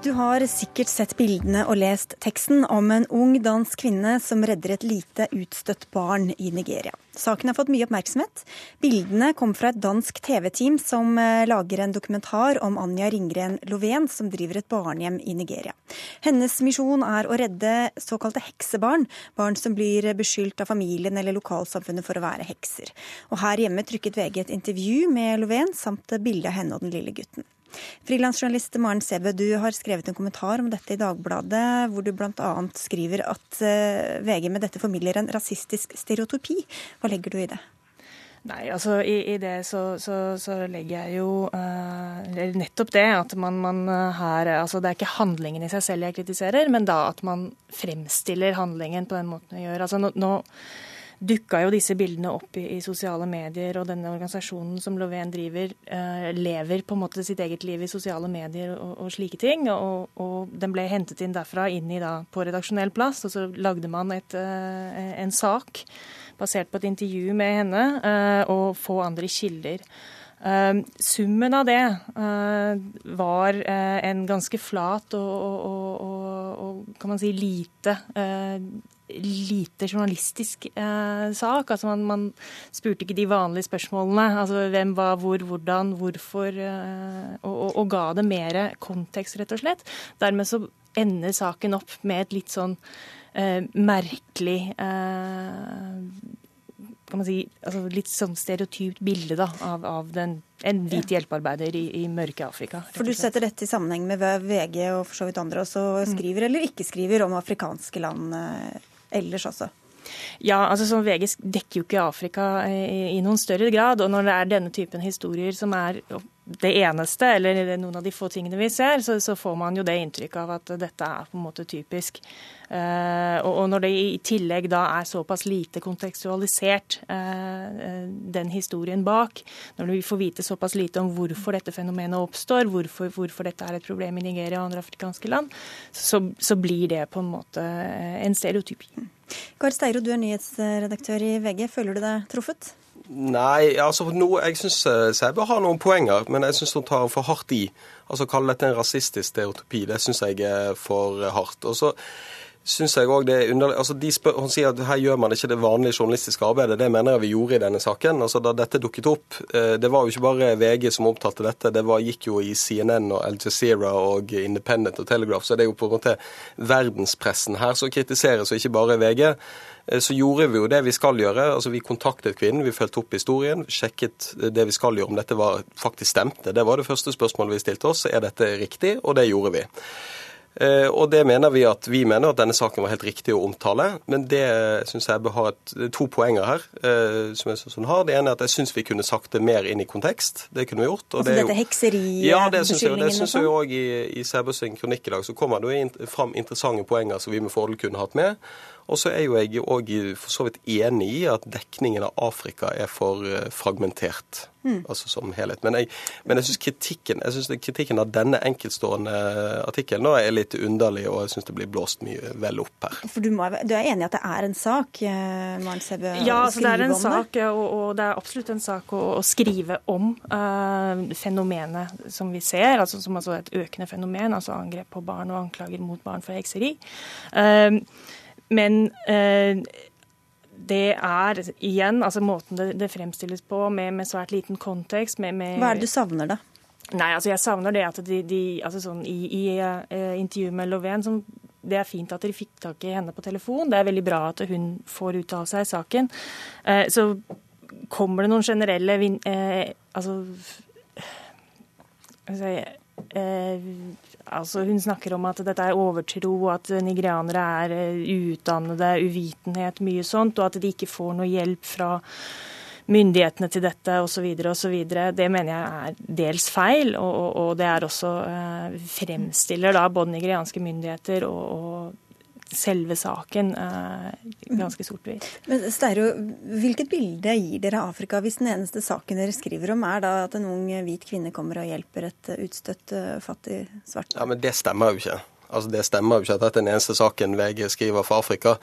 Du har sikkert sett bildene og lest teksten om en ung dansk kvinne som redder et lite utstøtt barn i Nigeria. Saken har fått mye oppmerksomhet. Bildene kom fra et dansk TV-team som eh, lager en dokumentar om Anja Ringgren Lovén, som driver et barnehjem i Nigeria. Hennes misjon er å redde såkalte heksebarn, barn som blir beskyldt av familien eller lokalsamfunnet for å være hekser. Og her hjemme trykket VG et intervju med Lovén samt bilde av henne og den lille gutten. Frilansjournalist Maren Sebø, du har skrevet en kommentar om dette i Dagbladet, hvor du bl.a. skriver at eh, VG med dette formidler en rasistisk stereotypi. Hva legger du i det? Nei, altså i, i det så, så, så, legger jeg jo uh, nettopp det at man, man eh, her Altså det er ikke handlingen i seg selv jeg kritiserer, men da at man fremstiller handlingen på den måten vi gjør. Altså nå, nå dukka jo disse bildene opp i, i, sosiale medier, og denne organisasjonen som Lovén driver, eh, lever på en måte sitt eget liv i sosiale medier og, og slike ting. Og, og, den ble hentet inn derfra inn i da, på redaksjonell plass, og så lagde man et, eh, en sak basert på et intervju med henne eh, og få andre kilder. Uh, summen av det uh, var uh, en ganske flat og, og, og, kan man si lite lite journalistisk eh, sak. Altså man, man, spurte ikke de vanlige spørsmålene. Altså hvem, hva, hvor, hvordan, hvorfor. Eh, og, og, og, ga det mer kontekst, rett og slett. Dermed så ender saken opp med et litt sånn eh, merkelig eh, kan man si, altså litt sånn stereotypt bilde da, av, av den, en hvit hjelpearbeider i, i mørke Afrika. For Du setter dette i sammenheng med VG og for så vidt andre også skriver mm. eller ikke skriver om afrikanske land eh, ellers også? Ja, altså som VG dekker jo ikke Afrika i, i, noen større grad. Og når det er denne typen historier som er det eneste, eller noen av de få tingene vi ser, så, så får man jo det inntrykk av at dette er på en måte typisk. Uh, og, når det i tillegg da er såpass lite kontekstualisert, uh, den historien bak, når vi får vite såpass lite om hvorfor dette fenomenet oppstår, hvorfor, hvorfor dette er et problem i Nigeria og andre afrikanske land, så, så blir det på en måte en stereotypi. Kari Steiro, du er nyhetsredaktør i VG. Føler du deg truffet? Nei, altså no, jeg syns eh, Sæbø har noen poenger, men jeg syns hun tar for hardt i. Altså Kalle dette en rasistisk stereotypi, det syns jeg er for hardt. Og så syns jeg òg det er underlig altså spør, Hun sier at her gjør man ikke det vanlige journalistiske arbeidet. Det mener jeg vi gjorde i denne saken. Altså Da dette dukket opp, eh, det var jo ikke bare VG som omtalte dette, det var, gikk jo i CNN og Al Jazeera og Independent og Telegraph, så det er jo på en måte verdenspressen her som kritiseres, og ikke bare VG. Eh, så gjorde vi jo det vi skal gjøre. altså Vi kontaktet kvinnen, vi fulgte opp historien, sjekket det vi skal gjøre, om dette var faktisk stemte. Det var det første spørsmålet vi stilte oss. Er dette riktig? Og det gjorde vi. Eh, og det mener Vi at vi mener at denne saken var helt riktig å omtale. Men det syns jeg bør ha et, to poenger her. Eh, som jeg synes hun har. Det ene er at jeg syns vi kunne sagt det mer inn i kontekst. Det kunne vi gjort. Og altså det dette hekseri Ja, det syns jeg. Det syns jeg òg i, i Sæbøs kronikk i dag. Så kommer det jo fram interessante poenger som vi med fordel kunne hatt med. Og så er jo jeg òg for så vidt enig i at dekningen av Afrika er for eh, fragmentert. Mm. altså som helhet. Men jeg, men jeg syns kritikken, kritikken, av denne enkeltstående artikkelen er litt underlig, og jeg syns det blir blåst mye vel opp her. For Du, må, du er enig i at det er en sak, eh, Maren Sebbe? Ja, altså det er en sak, og, og, det er absolutt en sak å, å skrive om uh, fenomenet som vi ser, altså som altså et økende fenomen, altså angrep på barn og anklager mot barn for hekseri. Uh, men eh, det er igjen altså måten det, det fremstilles på, med, med, svært liten kontekst. Med, med Hva er det du savner, da? Nei, altså Jeg savner det at de, de altså sånn, I, i uh, intervjuet med Lovén som det er fint at dere fikk tak i henne på telefon. Det er veldig bra at hun får uttale seg i saken. Uh, så kommer det noen generelle uh, altså, altså Altså, hun snakker om at dette er overtro, at nigerianere er eh, uutdannede, uvitenhet, mye sånt, og at de ikke får noe hjelp fra myndighetene til dette osv. osv. Det mener jeg er dels feil, og, og det er også eh, fremstiller da både nigerianske myndigheter og, og selve saken eh, ganske sort-hvitt. Men Steiro, hvilket bilde gir dere Afrika hvis den eneste saken dere skriver om er da at en ung hvit kvinne kommer og hjelper et utstøtt eh, fattig svart Ja, Men det stemmer jo ikke. Altså, Det stemmer jo ikke at dette er den eneste saken VG skriver for Afrika.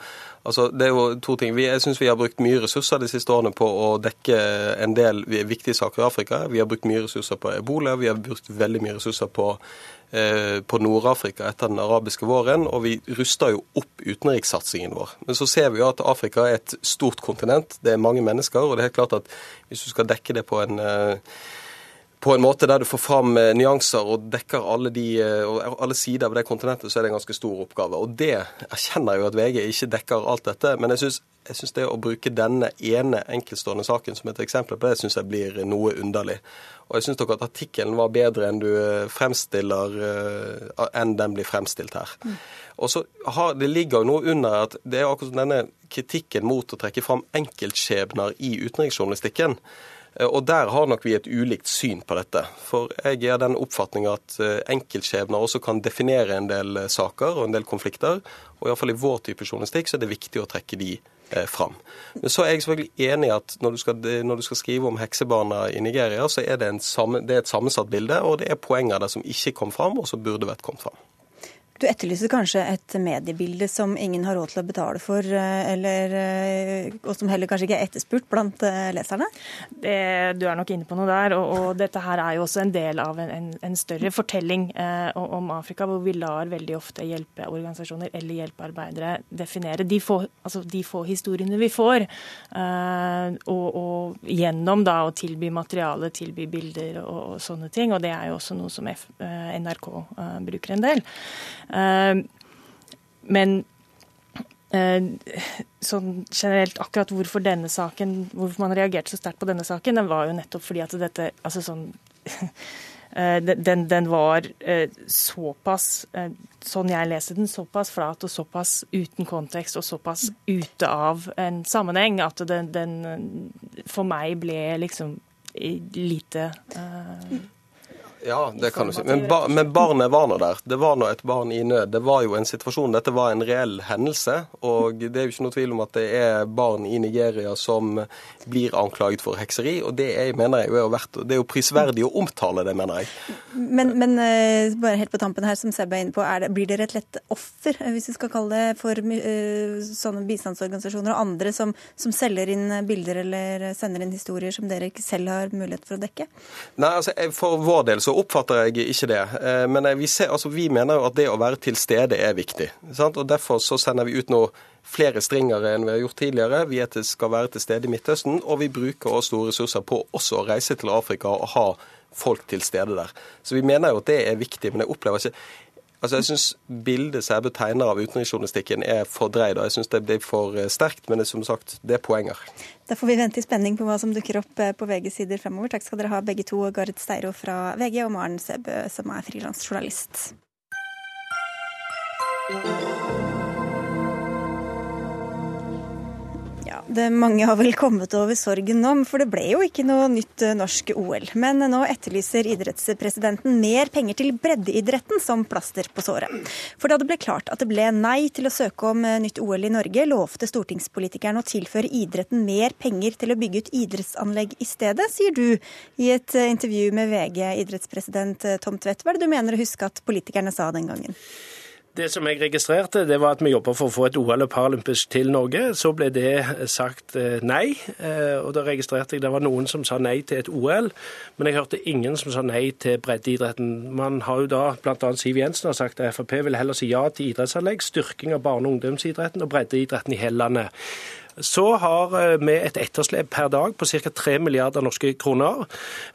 Altså, det er jo to ting. Vi, jeg syns vi har brukt mye ressurser de siste årene på å dekke en del viktige saker i Afrika. Vi har brukt mye ressurser på ebola, vi har brukt veldig mye ressurser på Eh, på Nord-Afrika etter den arabiske våren, og vi ruster jo opp utenrikssatsingen vår. Men så ser vi jo at Afrika er et stort kontinent, det er mange mennesker, og det er helt klart at hvis du skal dekke det på en eh, på en måte der du får fram eh, nyanser og dekker alle, de, alle sider av det kontinentet, så er det en ganske stor oppgave. Og det erkjenner jo at VG ikke dekker alt dette. Men jeg syns det å bruke denne ene enkeltstående saken som et eksempel på det, syns jeg blir noe underlig. Og jeg syns nok at artikkelen var bedre enn du eh, fremstiller enn den blir fremstilt her. Mm. Og så har, Det ligger jo noe under at det er akkurat denne kritikken mot å trekke fram enkeltskjebner i utenriksjournalistikken. Eh, og Der har nok vi et ulikt syn på dette. For jeg er den oppfatning at enkeltskjebner også kan definere en del saker og en del konflikter. Og iallfall i vår type journalistikk så er det viktig å trekke de Eh, fram. Men så er jeg selvfølgelig enig i at når du, skal, når du skal, skrive om heksebarna i Nigeria, så er det, samme, det er et sammensatt bilde, og det er poenger der som ikke kom fram, og som burde vært kommet fram. Du etterlyser kanskje et mediebilde som ingen har råd til å betale for, eh, eller, eh, og som heller kanskje ikke er etterspurt blant eh, leserne? Det, du er nok inne på noe der. Og, og, dette her er jo også en del av en, en, en større fortelling eh, om Afrika, hvor vi lar veldig ofte hjelpeorganisasjoner eller hjelpearbeidere definere de få, altså de få historiene vi får. Eh, og, og, gjennom da å tilby materiale, tilby bilder og, og, sånne ting. Og det er jo også noe som F, NRK eh, bruker en del. Eh, men eh, sånn generelt akkurat hvorfor denne saken, hvorfor man reagerte så sterkt på denne saken, den var jo nettopp fordi at dette altså sånn eh, den, den, var såpass, sånn jeg leser den, såpass flat og såpass uten kontekst og såpass ute av en sammenheng at den, den for meg ble liksom lite uh, ja, det kan du si. Men, bar, men barnet var nå der. Det var nå et barn i nød. Det var jo en situasjon, Dette var en reell hendelse. Og det er jo ikke noe tvil om at det er barn i Nigeria som blir anklaget for hekseri. Og det er, mener jeg, er, verdt, det er jo prisverdig å omtale det, mener jeg. Men, men eh, bare helt på tampen her, som Seb er inne på, er det, blir dere et lett offer, eh, hvis vi skal kalle det, for uh, sånne bistandsorganisasjoner og andre som, som selger inn bilder eller sender inn historier som dere ikke selv har mulighet for å dekke? Nei, altså For vår del så så oppfatter jeg ikke det. Men vi, ser, altså, vi mener jo at det å være til stede er viktig. Sant? Og Derfor så sender vi ut nå flere stringere enn vi har gjort tidligere. Vi skal være til stede i Midtøsten, og vi bruker også store ressurser på også å reise til Afrika og ha folk til stede der. Så vi mener jo at det er viktig, men jeg opplever ikke Altså, jeg syns bildet Sæbø tegner av utenriksjournalistikken er fordreid. og Jeg syns det blir for eh, sterkt, men det, som sagt, det er poenger. Da får vi vente i spenning på hva som dukker opp eh, på VGs sider fremover. Takk skal dere ha begge to, Gard Steiro fra VG og Maren Sæbø, som er frilansjournalist. Det mange har vel kommet over sorgen nå, for det ble jo ikke noe nytt eh, norsk OL. Men nå etterlyser idrettspresidenten mer penger til breddeidretten som plaster på såret. For da det ble klart at det ble nei til å søke om eh, nytt OL i Norge, lovte stortingspolitikerne å tilføre idretten mer penger til å bygge ut idrettsanlegg i stedet, sier du i et eh, intervju med VG, idrettspresident Tom Tvedt. Hva er det du mener å huske at politikerne sa den gangen? Det som jeg registrerte, det var at vi jobba for å få et OL og Paralympisk til Norge. Så ble det sagt eh, nei, eh, og da registrerte jeg det var noen som sa nei til et OL. Men jeg hørte ingen som sa nei til breddeidretten. Man har jo da, bl.a. Siv Jensen har sagt at Frp vil heller si ja til idrettsanlegg, styrking av barne- og ungdomsidretten og breddeidretten i hele landet. Så har eh, vi et etterslep per dag på ca. 3 milliarder norske kroner.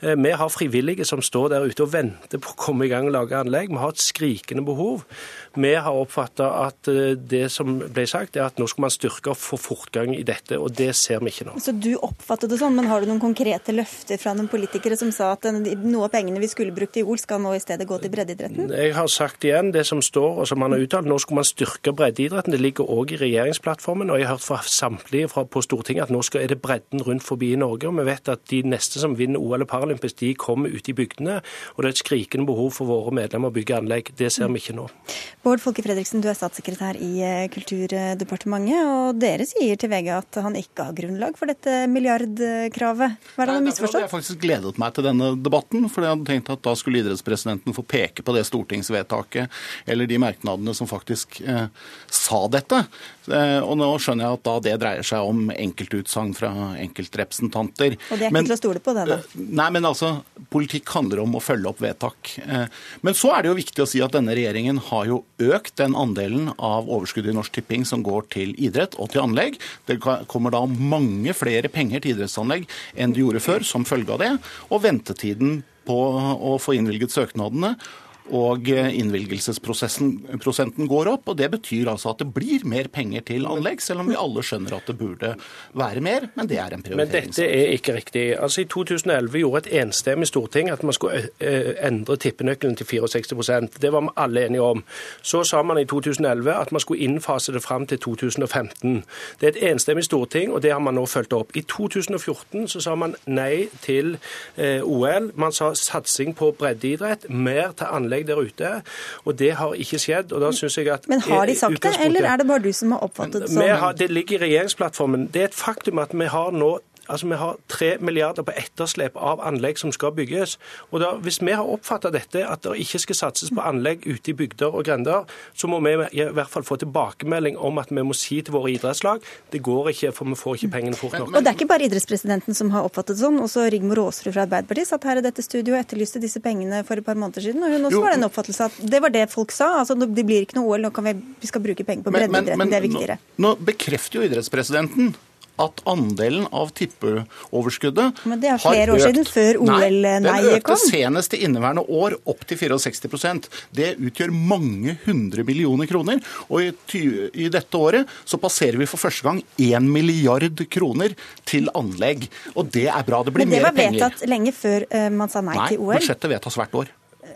Vi har frivillige som står der ute og venter på å komme i gang og lage anlegg. Vi har et skrikende behov. Vi har oppfatta at eh, det som ble sagt, er at nå skal man styrke og få fortgang i dette, og det ser vi ikke nå. Så du oppfattet det sånn, men har du noen konkrete løfter fra noen politikere som sa at noe av pengene vi skulle brukt i OL, skal nå i stedet gå til breddeidretten? Jeg har sagt igjen det som står og som man har uttalt. Nå skal man styrke breddeidretten. Det ligger òg i regjeringsplattformen, og jeg har hørt fra samtlige fra, på Stortinget at nå skal, er det bredden rundt forbi i Norge. og Vi vet at de neste som vinner OL og Paralympics, de kommer ut i bygdene. Og det er et skrikende behov for våre medlemmer å bygge anlegg. Det ser vi ikke nå. Bård Folke Fredriksen, du er statssekretær i eh, Kulturdepartementet, og dere sier til VG at han ikke har grunnlag for dette milliardkravet. Hva er det han har misforstått? Jeg har faktisk gledet meg til denne debatten, for jeg hadde tenkt at da skulle idrettspresidenten få peke på det stortingsvedtaket eller de merknadene som faktisk eh, sa dette. Eh, og nå skjønner jeg at da det dreier seg om enkeltutsagn fra enkeltrepresentanter. Og det er ikke men, til å stole på, det da? Eh, nei, men altså, politikk handler om å følge opp vedtak. Men så er det jo viktig å si at denne regjeringen har jo økt den andelen av overskuddet i Norsk Tipping som går til idrett og til anlegg. Det kommer da mange flere penger til idrettsanlegg enn det gjorde før, som følge av det. Og ventetiden på å få innvilget søknadene og innvilgelsesprosenten går opp. og Det betyr altså at det blir mer penger til anlegg, selv om vi alle skjønner at det burde være mer. Men det er en prioritering. Men dette er ikke riktig. Altså I 2011 gjorde et enstemmig storting at man skulle endre tippenøkkelen til 64% Det var vi alle enige om. Så sa man i 2011 at man skulle innfase det fram til 2015. Det er et enstemmig storting, og det har man nå fulgt opp. I 2014 så sa man nei til OL. Man sa satsing på breddeidrett, mer til anlegg anlegg der ute. Og det har ikke skjedd. og da synes jeg at... Men har de sagt det, eller er det bare du som har oppfattet det sånn? Det ligger i regjeringsplattformen. Det er et faktum at vi har nå Altså, Vi har tre milliarder på etterslep av anlegg som skal bygges. Og da, Hvis vi har oppfatta dette, at det ikke skal satses på anlegg ute i bygder og grender, så må vi i hvert fall få tilbakemelding om at vi må si til våre idrettslag det går ikke, for vi får ikke pengene fort nok. Og Det er ikke bare idrettspresidenten som har oppfattet det sånn. Også Rigmor Aasrud fra Arbeiderpartiet satt her i dette studioet og etterlyste disse pengene for et par måneder siden. Og hun også var den oppfattelse at det var det folk sa. altså Det blir ikke noe OL, nå kan vi, vi skal bruke penger på breddeidretten. Det er viktigere. Nå, nå bekrefter jo idrettspresidenten at andelen av tippeoverskuddet Men det er flere år siden, før OL-neiet kom? Den økte senest i inneværende år opp til 64% Det utgjør mange hundre millioner kroner. Og i, i dette året så passerer vi for første gang 1 milliard kroner til anlegg. Og det er bra. Det blir mer penger. Men det var vedtatt lenge før uh, man sa nei, nei til OL? Nei, budsjettet vedtas hvert år.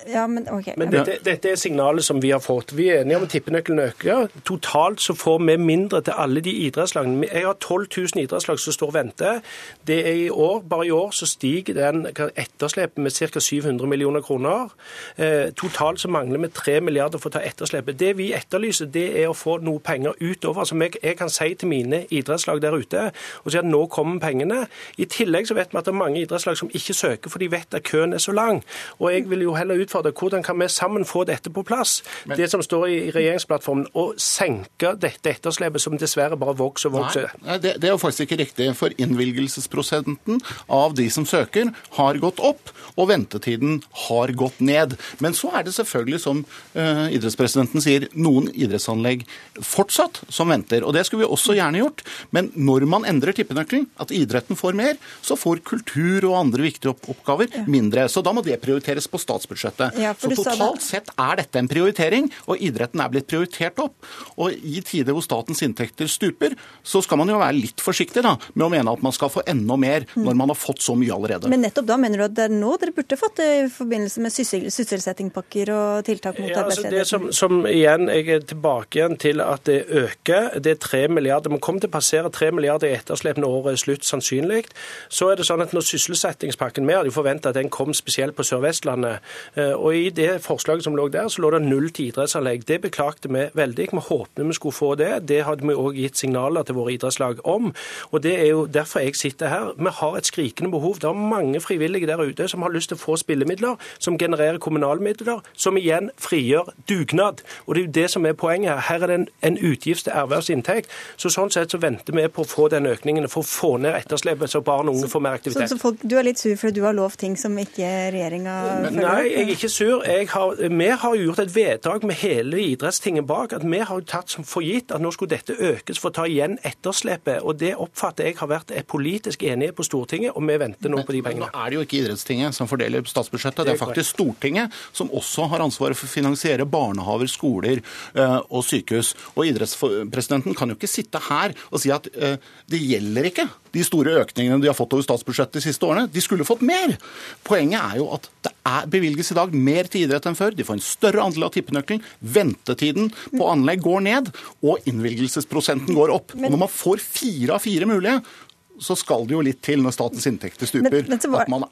Ja, men, okay. men dette, dette, er signalet som vi har fått. Vi er enige om at tippenøkkelen øker. Totalt så får vi mindre til alle de idrettslagene. Jeg har 12 000 idrettslag som står og venter. Det er i år, Bare i år så stiger den etterslepet med ca. 700 millioner kroner. Eh, totalt så mangler vi 3 milliarder for å ta etterslepet. Det vi etterlyser, det er å få noe penger utover. Som jeg, jeg kan si til mine idrettslag der ute og si at nå kommer pengene. I tillegg så vet vi at det er mange idrettslag som ikke søker, for de vet at køen er så lang. Og jeg vil jo heller ut utfordre hvordan kan vi sammen få dette på plass. Men, det som står i regjeringsplattformen, å senke dette etterslepet som dessverre bare vokser og vokser. Nei, det, det er jo faktisk ikke riktig. For innvilgelsesprosenten av de som søker, har gått opp, og ventetiden har gått ned. Men så er det selvfølgelig, som uh, idrettspresidenten sier, noen idrettsanlegg fortsatt som venter. Og det skulle vi også gjerne gjort. Men når man endrer tippenøkkelen, at idretten får mer, så får kultur og andre viktige oppgaver mindre. Så da må det prioriteres på statsbudsjettet. Ja, så totalt sett er dette en prioritering, og idretten er blitt prioritert opp. Og i tider hvor statens inntekter stuper, så skal man jo være litt forsiktig da, med å mene at man skal få enda mer når man har fått så mye allerede. Men nettopp da mener du at det er nå dere burde fått det i forbindelse med sysselsettingspakker og tiltak mot ja, altså det som, som, igjen, Jeg er tilbake igjen til at det øker. Det er 3 milliarder. Man kommer til å passere 3 milliarder i etterslep når året er slutt, sannsynlig. Så er det sånn at når sysselsettingspakken Vi hadde jo forventa at den kom spesielt på Sør-Vestlandet. Eh, og I det forslaget som lå der, så lå det null til idrettsanlegg. Det beklagte vi veldig. Vi håpet vi skulle få det. Det hadde vi òg gitt signaler til våre idrettslag om. Og Det er jo derfor jeg sitter her. Vi har et skrikende behov. Det er mange frivillige der ute som har lyst til å få spillemidler, som genererer kommunalmidler, som igjen frigjør dugnad. Og Det er jo det som er poenget her. Her er det en, en utgift til ervervsinntekt. Så Sånn sett så venter vi på å få den økningen, for å få ned etterslepet, så barn og unge får mer aktivitet. Så, så folk, Du er litt sur fordi du har lovt ting som ikke regjeringa følger opp? Jeg ikke sur. Har, vi har gjort et vedtak med hele idrettstinget bak. at Vi har tatt som for gitt at nå skulle dette økes for å ta igjen etterslepet. og Det oppfatter jeg har vært politisk enighet på Stortinget, og vi venter nå på de pengene. Men Nå er det jo ikke idrettstinget som fordeler statsbudsjettet, det er faktisk Stortinget som også har ansvaret for å finansiere barnehaver, skoler eh, og sykehus. Og idrettspresidenten kan jo ikke sitte her og si at eh, det gjelder ikke de store økningene de har fått over statsbudsjettet de siste årene. De skulle fått mer. Poenget er jo at det er bevilges i dag mer til idrett enn før. De får en større andel av tippenøkkelen. Ventetiden på anlegg går ned, og innvilgelsesprosenten går opp. Og når man får fire av fire mulige, så skal det jo litt til når statens inntekter stuper. At man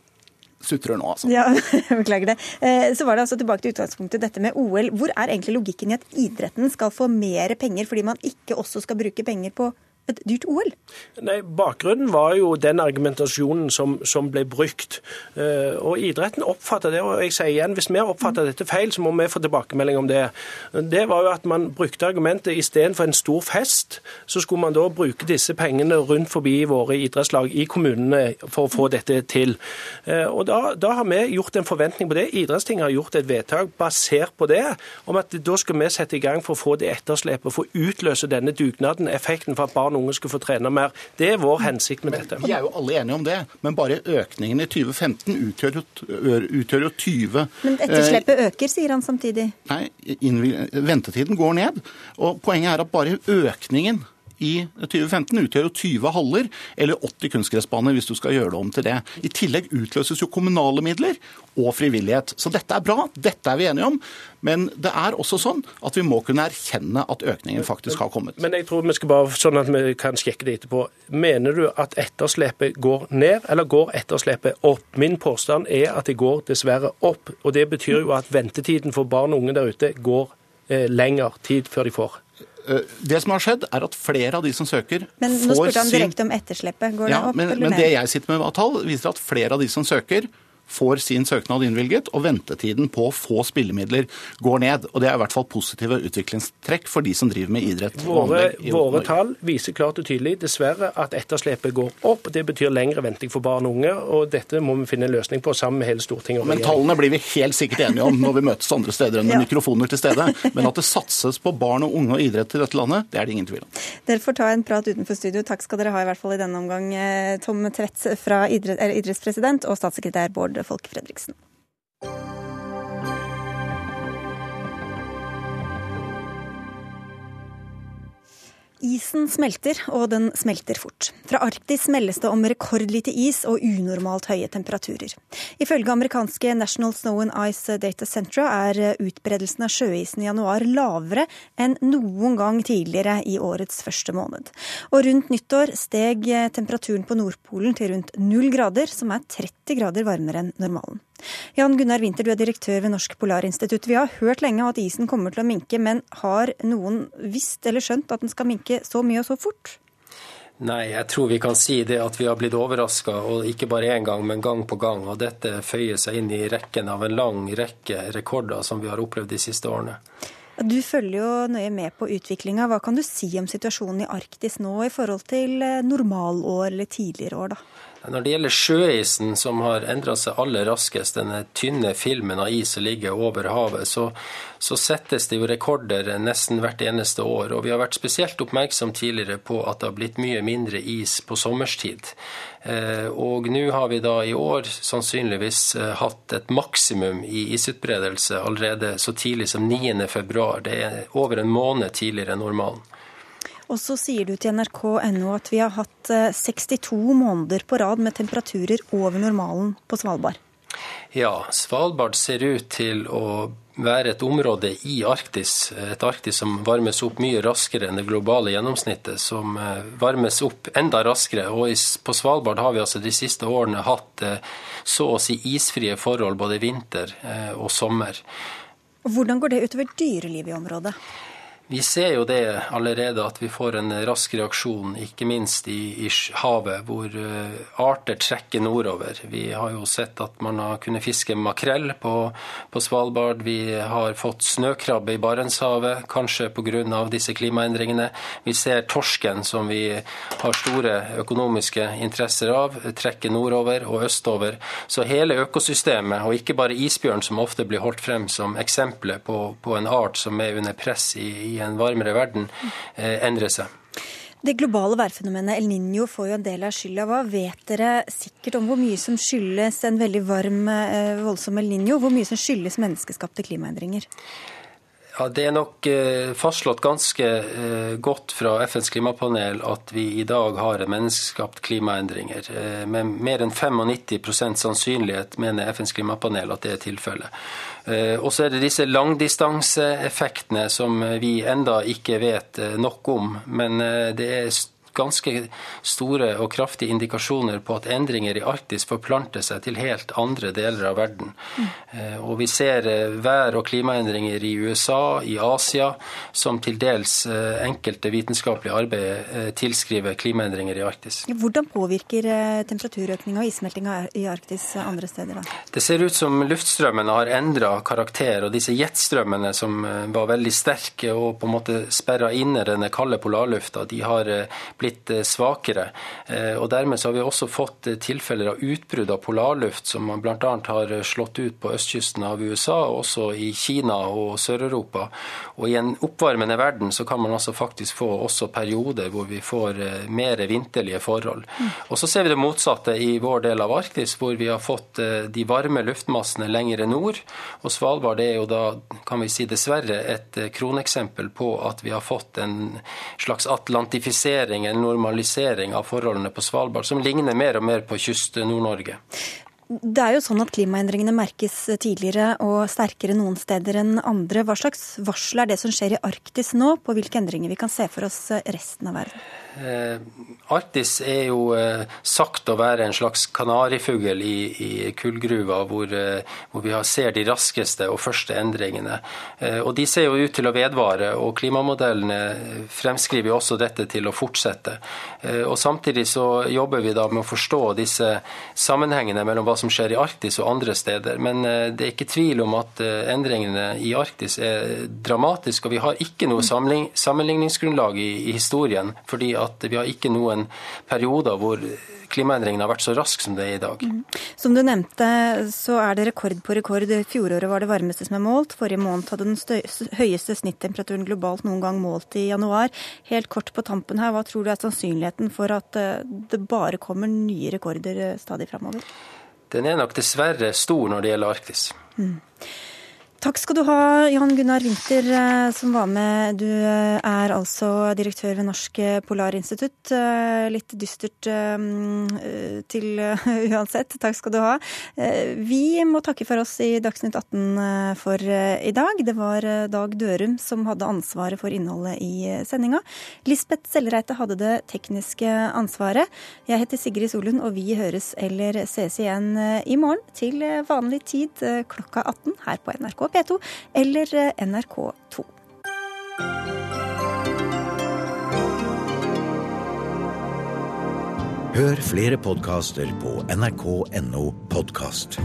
sutrer nå, altså. Ja, Beklager det. Eh, så var det altså tilbake til utgangspunktet dette med OL. Hvor er egentlig logikken i at idretten skal få mer penger fordi man ikke også skal bruke penger på et dyrt OL? Nei, Bakgrunnen var jo den argumentasjonen som, som ble brukt. Uh, og Idretten oppfatter det, og jeg sier igjen, hvis vi oppfatter dette feil, så må vi få tilbakemelding om det. Det var jo at man brukte argumentet istedenfor en stor fest, så skulle man da bruke disse pengene rundt forbi våre idrettslag i kommunene for å få dette til. Uh, og da, da, har vi gjort en forventning på det. Idrettstinget har gjort et vedtak basert på det, om at da skal vi sette i gang for å få det etterslepet, for å utløse denne dugnaden, effekten for at barn barn og unge skal få trene mer. Det er vår hensikt med dette. Vi er jo alle enige om det, men bare økningen i 2015 utgjør, utgjør jo 20 Men etterslepet eh, øker, sier han samtidig. Nei, ventetiden går ned. Og poenget er at bare økningen i 2015 utgjør jo 20 haller eller 80 kunstgressbaner hvis du skal gjøre det om til det. I tillegg utløses jo kommunale midler og frivillighet. Så dette er bra, dette er vi enige om. Men det er også sånn at vi må kunne erkjenne at økningen faktisk har kommet. Men jeg tror vi skal bare sånn at vi kan sjekke det etterpå. Mener du at etterslepet går ned, eller går etterslepet opp? Min påstand er at det går dessverre opp. Og det betyr jo at ventetiden for barn og unge der ute går eh, lengre tid før de får. Eh, det som har skjedd, er at flere av de som søker, men får sin Men nå spurte han direkte om etterslepet. Går ja, det opp men, eller ned? Men det jeg sitter med av tall, viser at flere av de som søker, får sin søknad innvilget, og ventetiden på å få spillemidler går ned. Og Det er i hvert fall positive utviklingstrekk for de som driver med idrett. Våre, våre tall viser klart og tydelig dessverre at etterslepet går opp. Det betyr lengre venting for barn og unge, og dette må vi finne en løsning på sammen med hele Stortinget. Men tallene blir vi helt sikkert enige om når vi møtes andre steder enn med ja. mikrofoner til stede. Men at det satses på barn og unge og idrett i dette landet, det er det ingen tvil om. Dere får ta en prat utenfor studio. Takk skal dere ha i hvert fall i denne omgang. Eh, Tom Tvedt fra idrett, idrettspresident og statssekretær Bård Folk Fredriksen. Isen smelter, og den smelter fort. Fra Arktis meldes det om rekordlite is og unormalt høye temperaturer. Ifølge amerikanske National Snow and Ice Data Centra er utbredelsen av sjøisen i januar lavere enn noen gang tidligere i årets første måned. Og rundt nyttår steg temperaturen på Nordpolen til rundt null grader, som er 30 grader varmere enn normalen. Jan Gunnar Winther, du er direktør ved Norsk Polarinstitutt. Vi har hørt lenge at isen kommer til å minke, men har noen visst eller skjønt at den skal minke så mye og så fort? Nei, jeg tror vi kan si det at vi har blitt overraska, og ikke bare én gang, men gang på gang. Og dette føyer seg inn i rekken av en lang rekke rekorder som vi har opplevd de siste årene. Du følger jo nøye med på utviklinga. Hva kan du si om situasjonen i Arktis nå i forhold til eh, normalår eller tidligere år, da? Når det gjelder sjøisen, som har endra seg aller raskest, denne tynne filmen av is som ligger over havet, så, så, settes det jo rekorder nesten hvert eneste år. Og vi har vært spesielt oppmerksom tidligere på at det har blitt mye mindre is på sommerstid. Eh, og nå har vi da i år sannsynligvis eh, hatt et maksimum i isutbredelse allerede så tidlig som 9.2. Det er over en måned tidligere enn normalen. Og så sier du til nrk.no at vi har hatt 62 eh, måneder på rad med temperaturer over normalen på Svalbard. Ja, Svalbard ser ut til å være et område i Arktis, et Arktis som varmes opp mye raskere enn det globale gjennomsnittet, som eh, varmes opp enda raskere. Og på Svalbard har vi altså de siste årene hatt eh, så å si isfrie forhold både vinter og sommer. Hvordan går det utover dyrelivet i området? Vi ser jo det allerede at vi får en rask reaksjon, ikke minst i, i havet, hvor uh, arter trekker nordover. Vi har jo sett at man har kunnet fiske makrell på, på Svalbard. Vi har fått snøkrabbe i Barentshavet, kanskje pga. disse klimaendringene. Vi ser torsken, som vi har store økonomiske interesser av, trekke nordover og østover. Så hele økosystemet, og ikke bare isbjørn, som ofte blir holdt frem som eksempler på, på en art som er under press i, i en varmere verden eh, endrer seg. Det globale værfenomenet El Niño får jo en del av skylda. Hva vet dere sikkert om hvor mye som skyldes en veldig varm, eh, voldsom El Niño? Hvor mye som skyldes menneskeskapte klimaendringer? Ja, Det er nok eh, fastslått ganske godt fra FNs klimapanel at vi i dag har menneskeskapt klimaendringer. Med mer enn 95% sannsynlighet mener FNs klimapanel at det er tilfellet. Eh, og så er det disse langdistanseeffektene som vi enda ikke vet eh, nok om. Men eh, det er ganske store og kraftige indikasjoner på at endringer i Arktis forplanter seg til helt andre deler av verden. Mm. Og vi ser eh, vær- og klimaendringer i USA, i Asia, som til dels eh, enkelte vitenskapelige arbeid tilskriver klimaendringer i Arktis. Hvordan påvirker temperaturøkninga og issmeltinga i Arktis andre steder? da? Det ser ut som luftstrømmene har endra karakter, og disse jetstrømmene som var veldig sterke og på en måte sperra inne denne kalde polarlufta, de har blitt blitt eh, svakere. Eh, og Dermed så har vi også fått eh, tilfeller av utbrudd av polarluft, som man bl.a. har slått ut på østkysten av USA, og også i Kina og Sør-Europa. Og I en oppvarmende verden så kan man altså faktisk få også perioder hvor vi får mer vinterlige forhold. Mm. Og Så ser vi det motsatte i vår del av Arktis, hvor vi har fått de varme luftmassene lengre nord. Og Svalbard er jo da, kan vi si dessverre, et kroneksempel på at vi har fått en slags atlantifisering, en normalisering av forholdene på Svalbard, som ligner mer og mer på kyst Nord-Norge. Det er jo sånn at Klimaendringene merkes tidligere og sterkere noen steder enn andre. Hva slags varsel er det som skjer i Arktis nå, på hvilke endringer vi kan se for oss resten av verden? Eh, Arktis er jo eh, sagt å være en slags kanarifugl i, i kullgruva, hvor, eh, hvor, vi ser de raskeste og første endringene. Og De ser jo ut til å vedvare, og klimamodellene fremskriver jo også dette til å fortsette. Og Samtidig så jobber vi da med å forstå disse sammenhengene mellom hva som skjer i Arktis og andre steder. Men det er ikke tvil om at endringene i Arktis er dramatiske, og vi har ikke noe sammenligningsgrunnlag i, historien. fordi at vi har ikke noen perioder hvor klimaendringene har vært så raske som det er i dag. Mm. Som du nevnte, så er det rekord på rekord. Fjoråret var det varmeste som er målt. Forrige måned hadde den høyeste snittemperaturen globalt noen gang målt i januar. Helt kort på tampen her, hva tror du er sannsynligheten for at eh, det bare kommer nye rekorder eh, stadig framover? Den er nok dessverre stor når det gjelder Arktis. Mm. Takk skal du ha, Jan Gunnar Winther, eh, som var med. Du eh, er altså direktør ved Norsk Polarinstitutt. Eh, litt dystert til uansett. Takk skal du ha. Vi må takke for oss i Dagsnytt 18 for i dag. Det var Dag Dørum som hadde ansvaret for innholdet i sendinga. Lisbeth Sellreite hadde det tekniske ansvaret. Jeg heter Sigrid Solund, og vi høres eller sees igjen i morgen til vanlig tid klokka 18 her på NRK P2 eller eh, NRK2. Hør flere podkaster på nrk.no podkast.